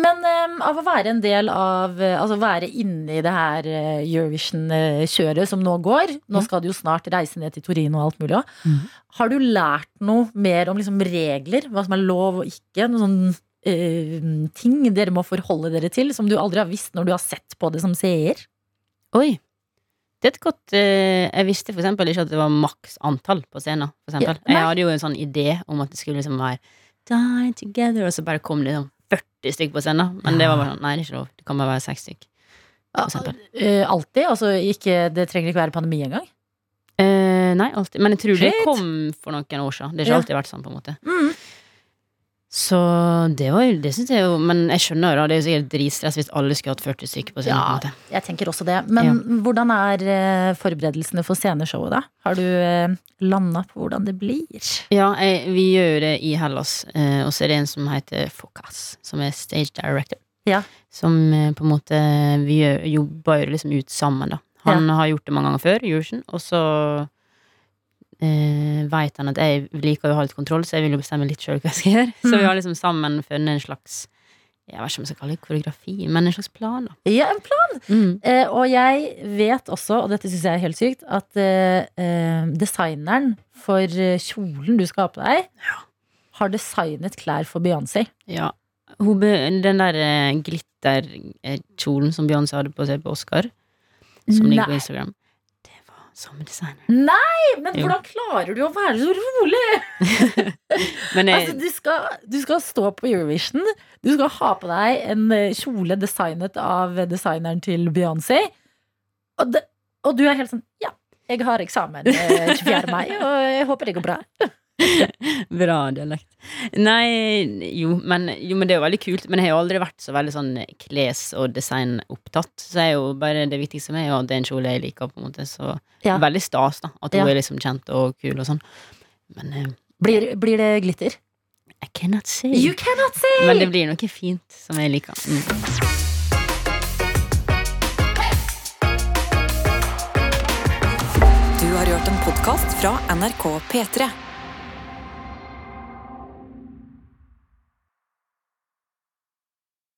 Men um, av å være en del av eh, Altså være inne i det her eh, Eurovision-kjøret som nå går Nå skal du jo snart reise ned til Torino og alt mulig òg. Mm. Har du lært noe mer om liksom regler? Hva som er lov og ikke? Noen sånn eh, ting dere må forholde dere til, som du aldri har visst når du har sett på det som seer? Oi. Det er et godt uh, Jeg visste for eksempel ikke at det var maks antall på scenen. For. Ja, jeg hadde jo en sånn idé om at det skulle liksom være Die together, og så bare kom det liksom 40 stykk på scenen. Men det var bare sånn, nei, det er ikke lov. Det kan bare være seks stykk. For. Eh, alltid? Altså ikke, det trenger ikke være pandemi engang? Uh, nei, alltid. Men jeg tror det kom for noen år siden. Det har ikke Ja. alltid vært sånn, på en måte. Mm. Så det var jo Det synes jeg jo Men jeg skjønner jo da, det er jo sikkert dritstress hvis alle skulle hatt 40 stykker på scenen. Ja, måte. jeg tenker også det. Men hvordan er eh, forberedelsene for sceneshowet, da? Har du uh, landa på hvordan det blir? Ja, jeg, vi gjør det i Hellas, eh, og så er det en som heter Fokas, som er stage director. Ja. Som eh, på en måte Vi jobber jo liksom ut sammen, da. Han har gjort det mange ganger før, Eurovision, og så eh, veit han at jeg liker å ha litt kontroll, så jeg vil jo bestemme litt sjøl hva jeg skal gjøre. Så vi har liksom sammen funnet en slags Jeg vet ikke om jeg skal kalle det koreografi, men en slags plan, da. Ja, en plan! Mm. Eh, og jeg vet også, og dette syns jeg er helt sykt, at eh, eh, designeren for eh, kjolen du skal ha på deg, har designet klær for Beyoncé. Ja. Den der eh, glitterkjolen som Beyoncé hadde på seg på Oscar, som ligger på Instagram, samme designer. Nei, men Jo. hvordan klarer du å være så rolig? Men jeg, Altså, du, skal, du skal stå på Eurovision, du skal ha på deg en eh, kjole designet av designeren til Beyoncé, og, og du er helt sånn Ja, jeg har eksamen eh, 24. mai, og jeg håper det går bra. Bra dialekt. Nei, jo men, jo, men det er jo veldig kult. Men jeg har jo aldri vært så veldig sånn kles- og designopptatt. Så er jo bare det viktigste for meg er at det er en kjole jeg liker, på en måte. Så Ja. veldig stas, da. At hun Ja. er liksom kjent og kul og sånn. Men eh, Blir, blir det glitter? I cannot say. You cannot say! Men det blir noe fint som jeg liker. Mm. Du har hørt en podkast fra NRK P3.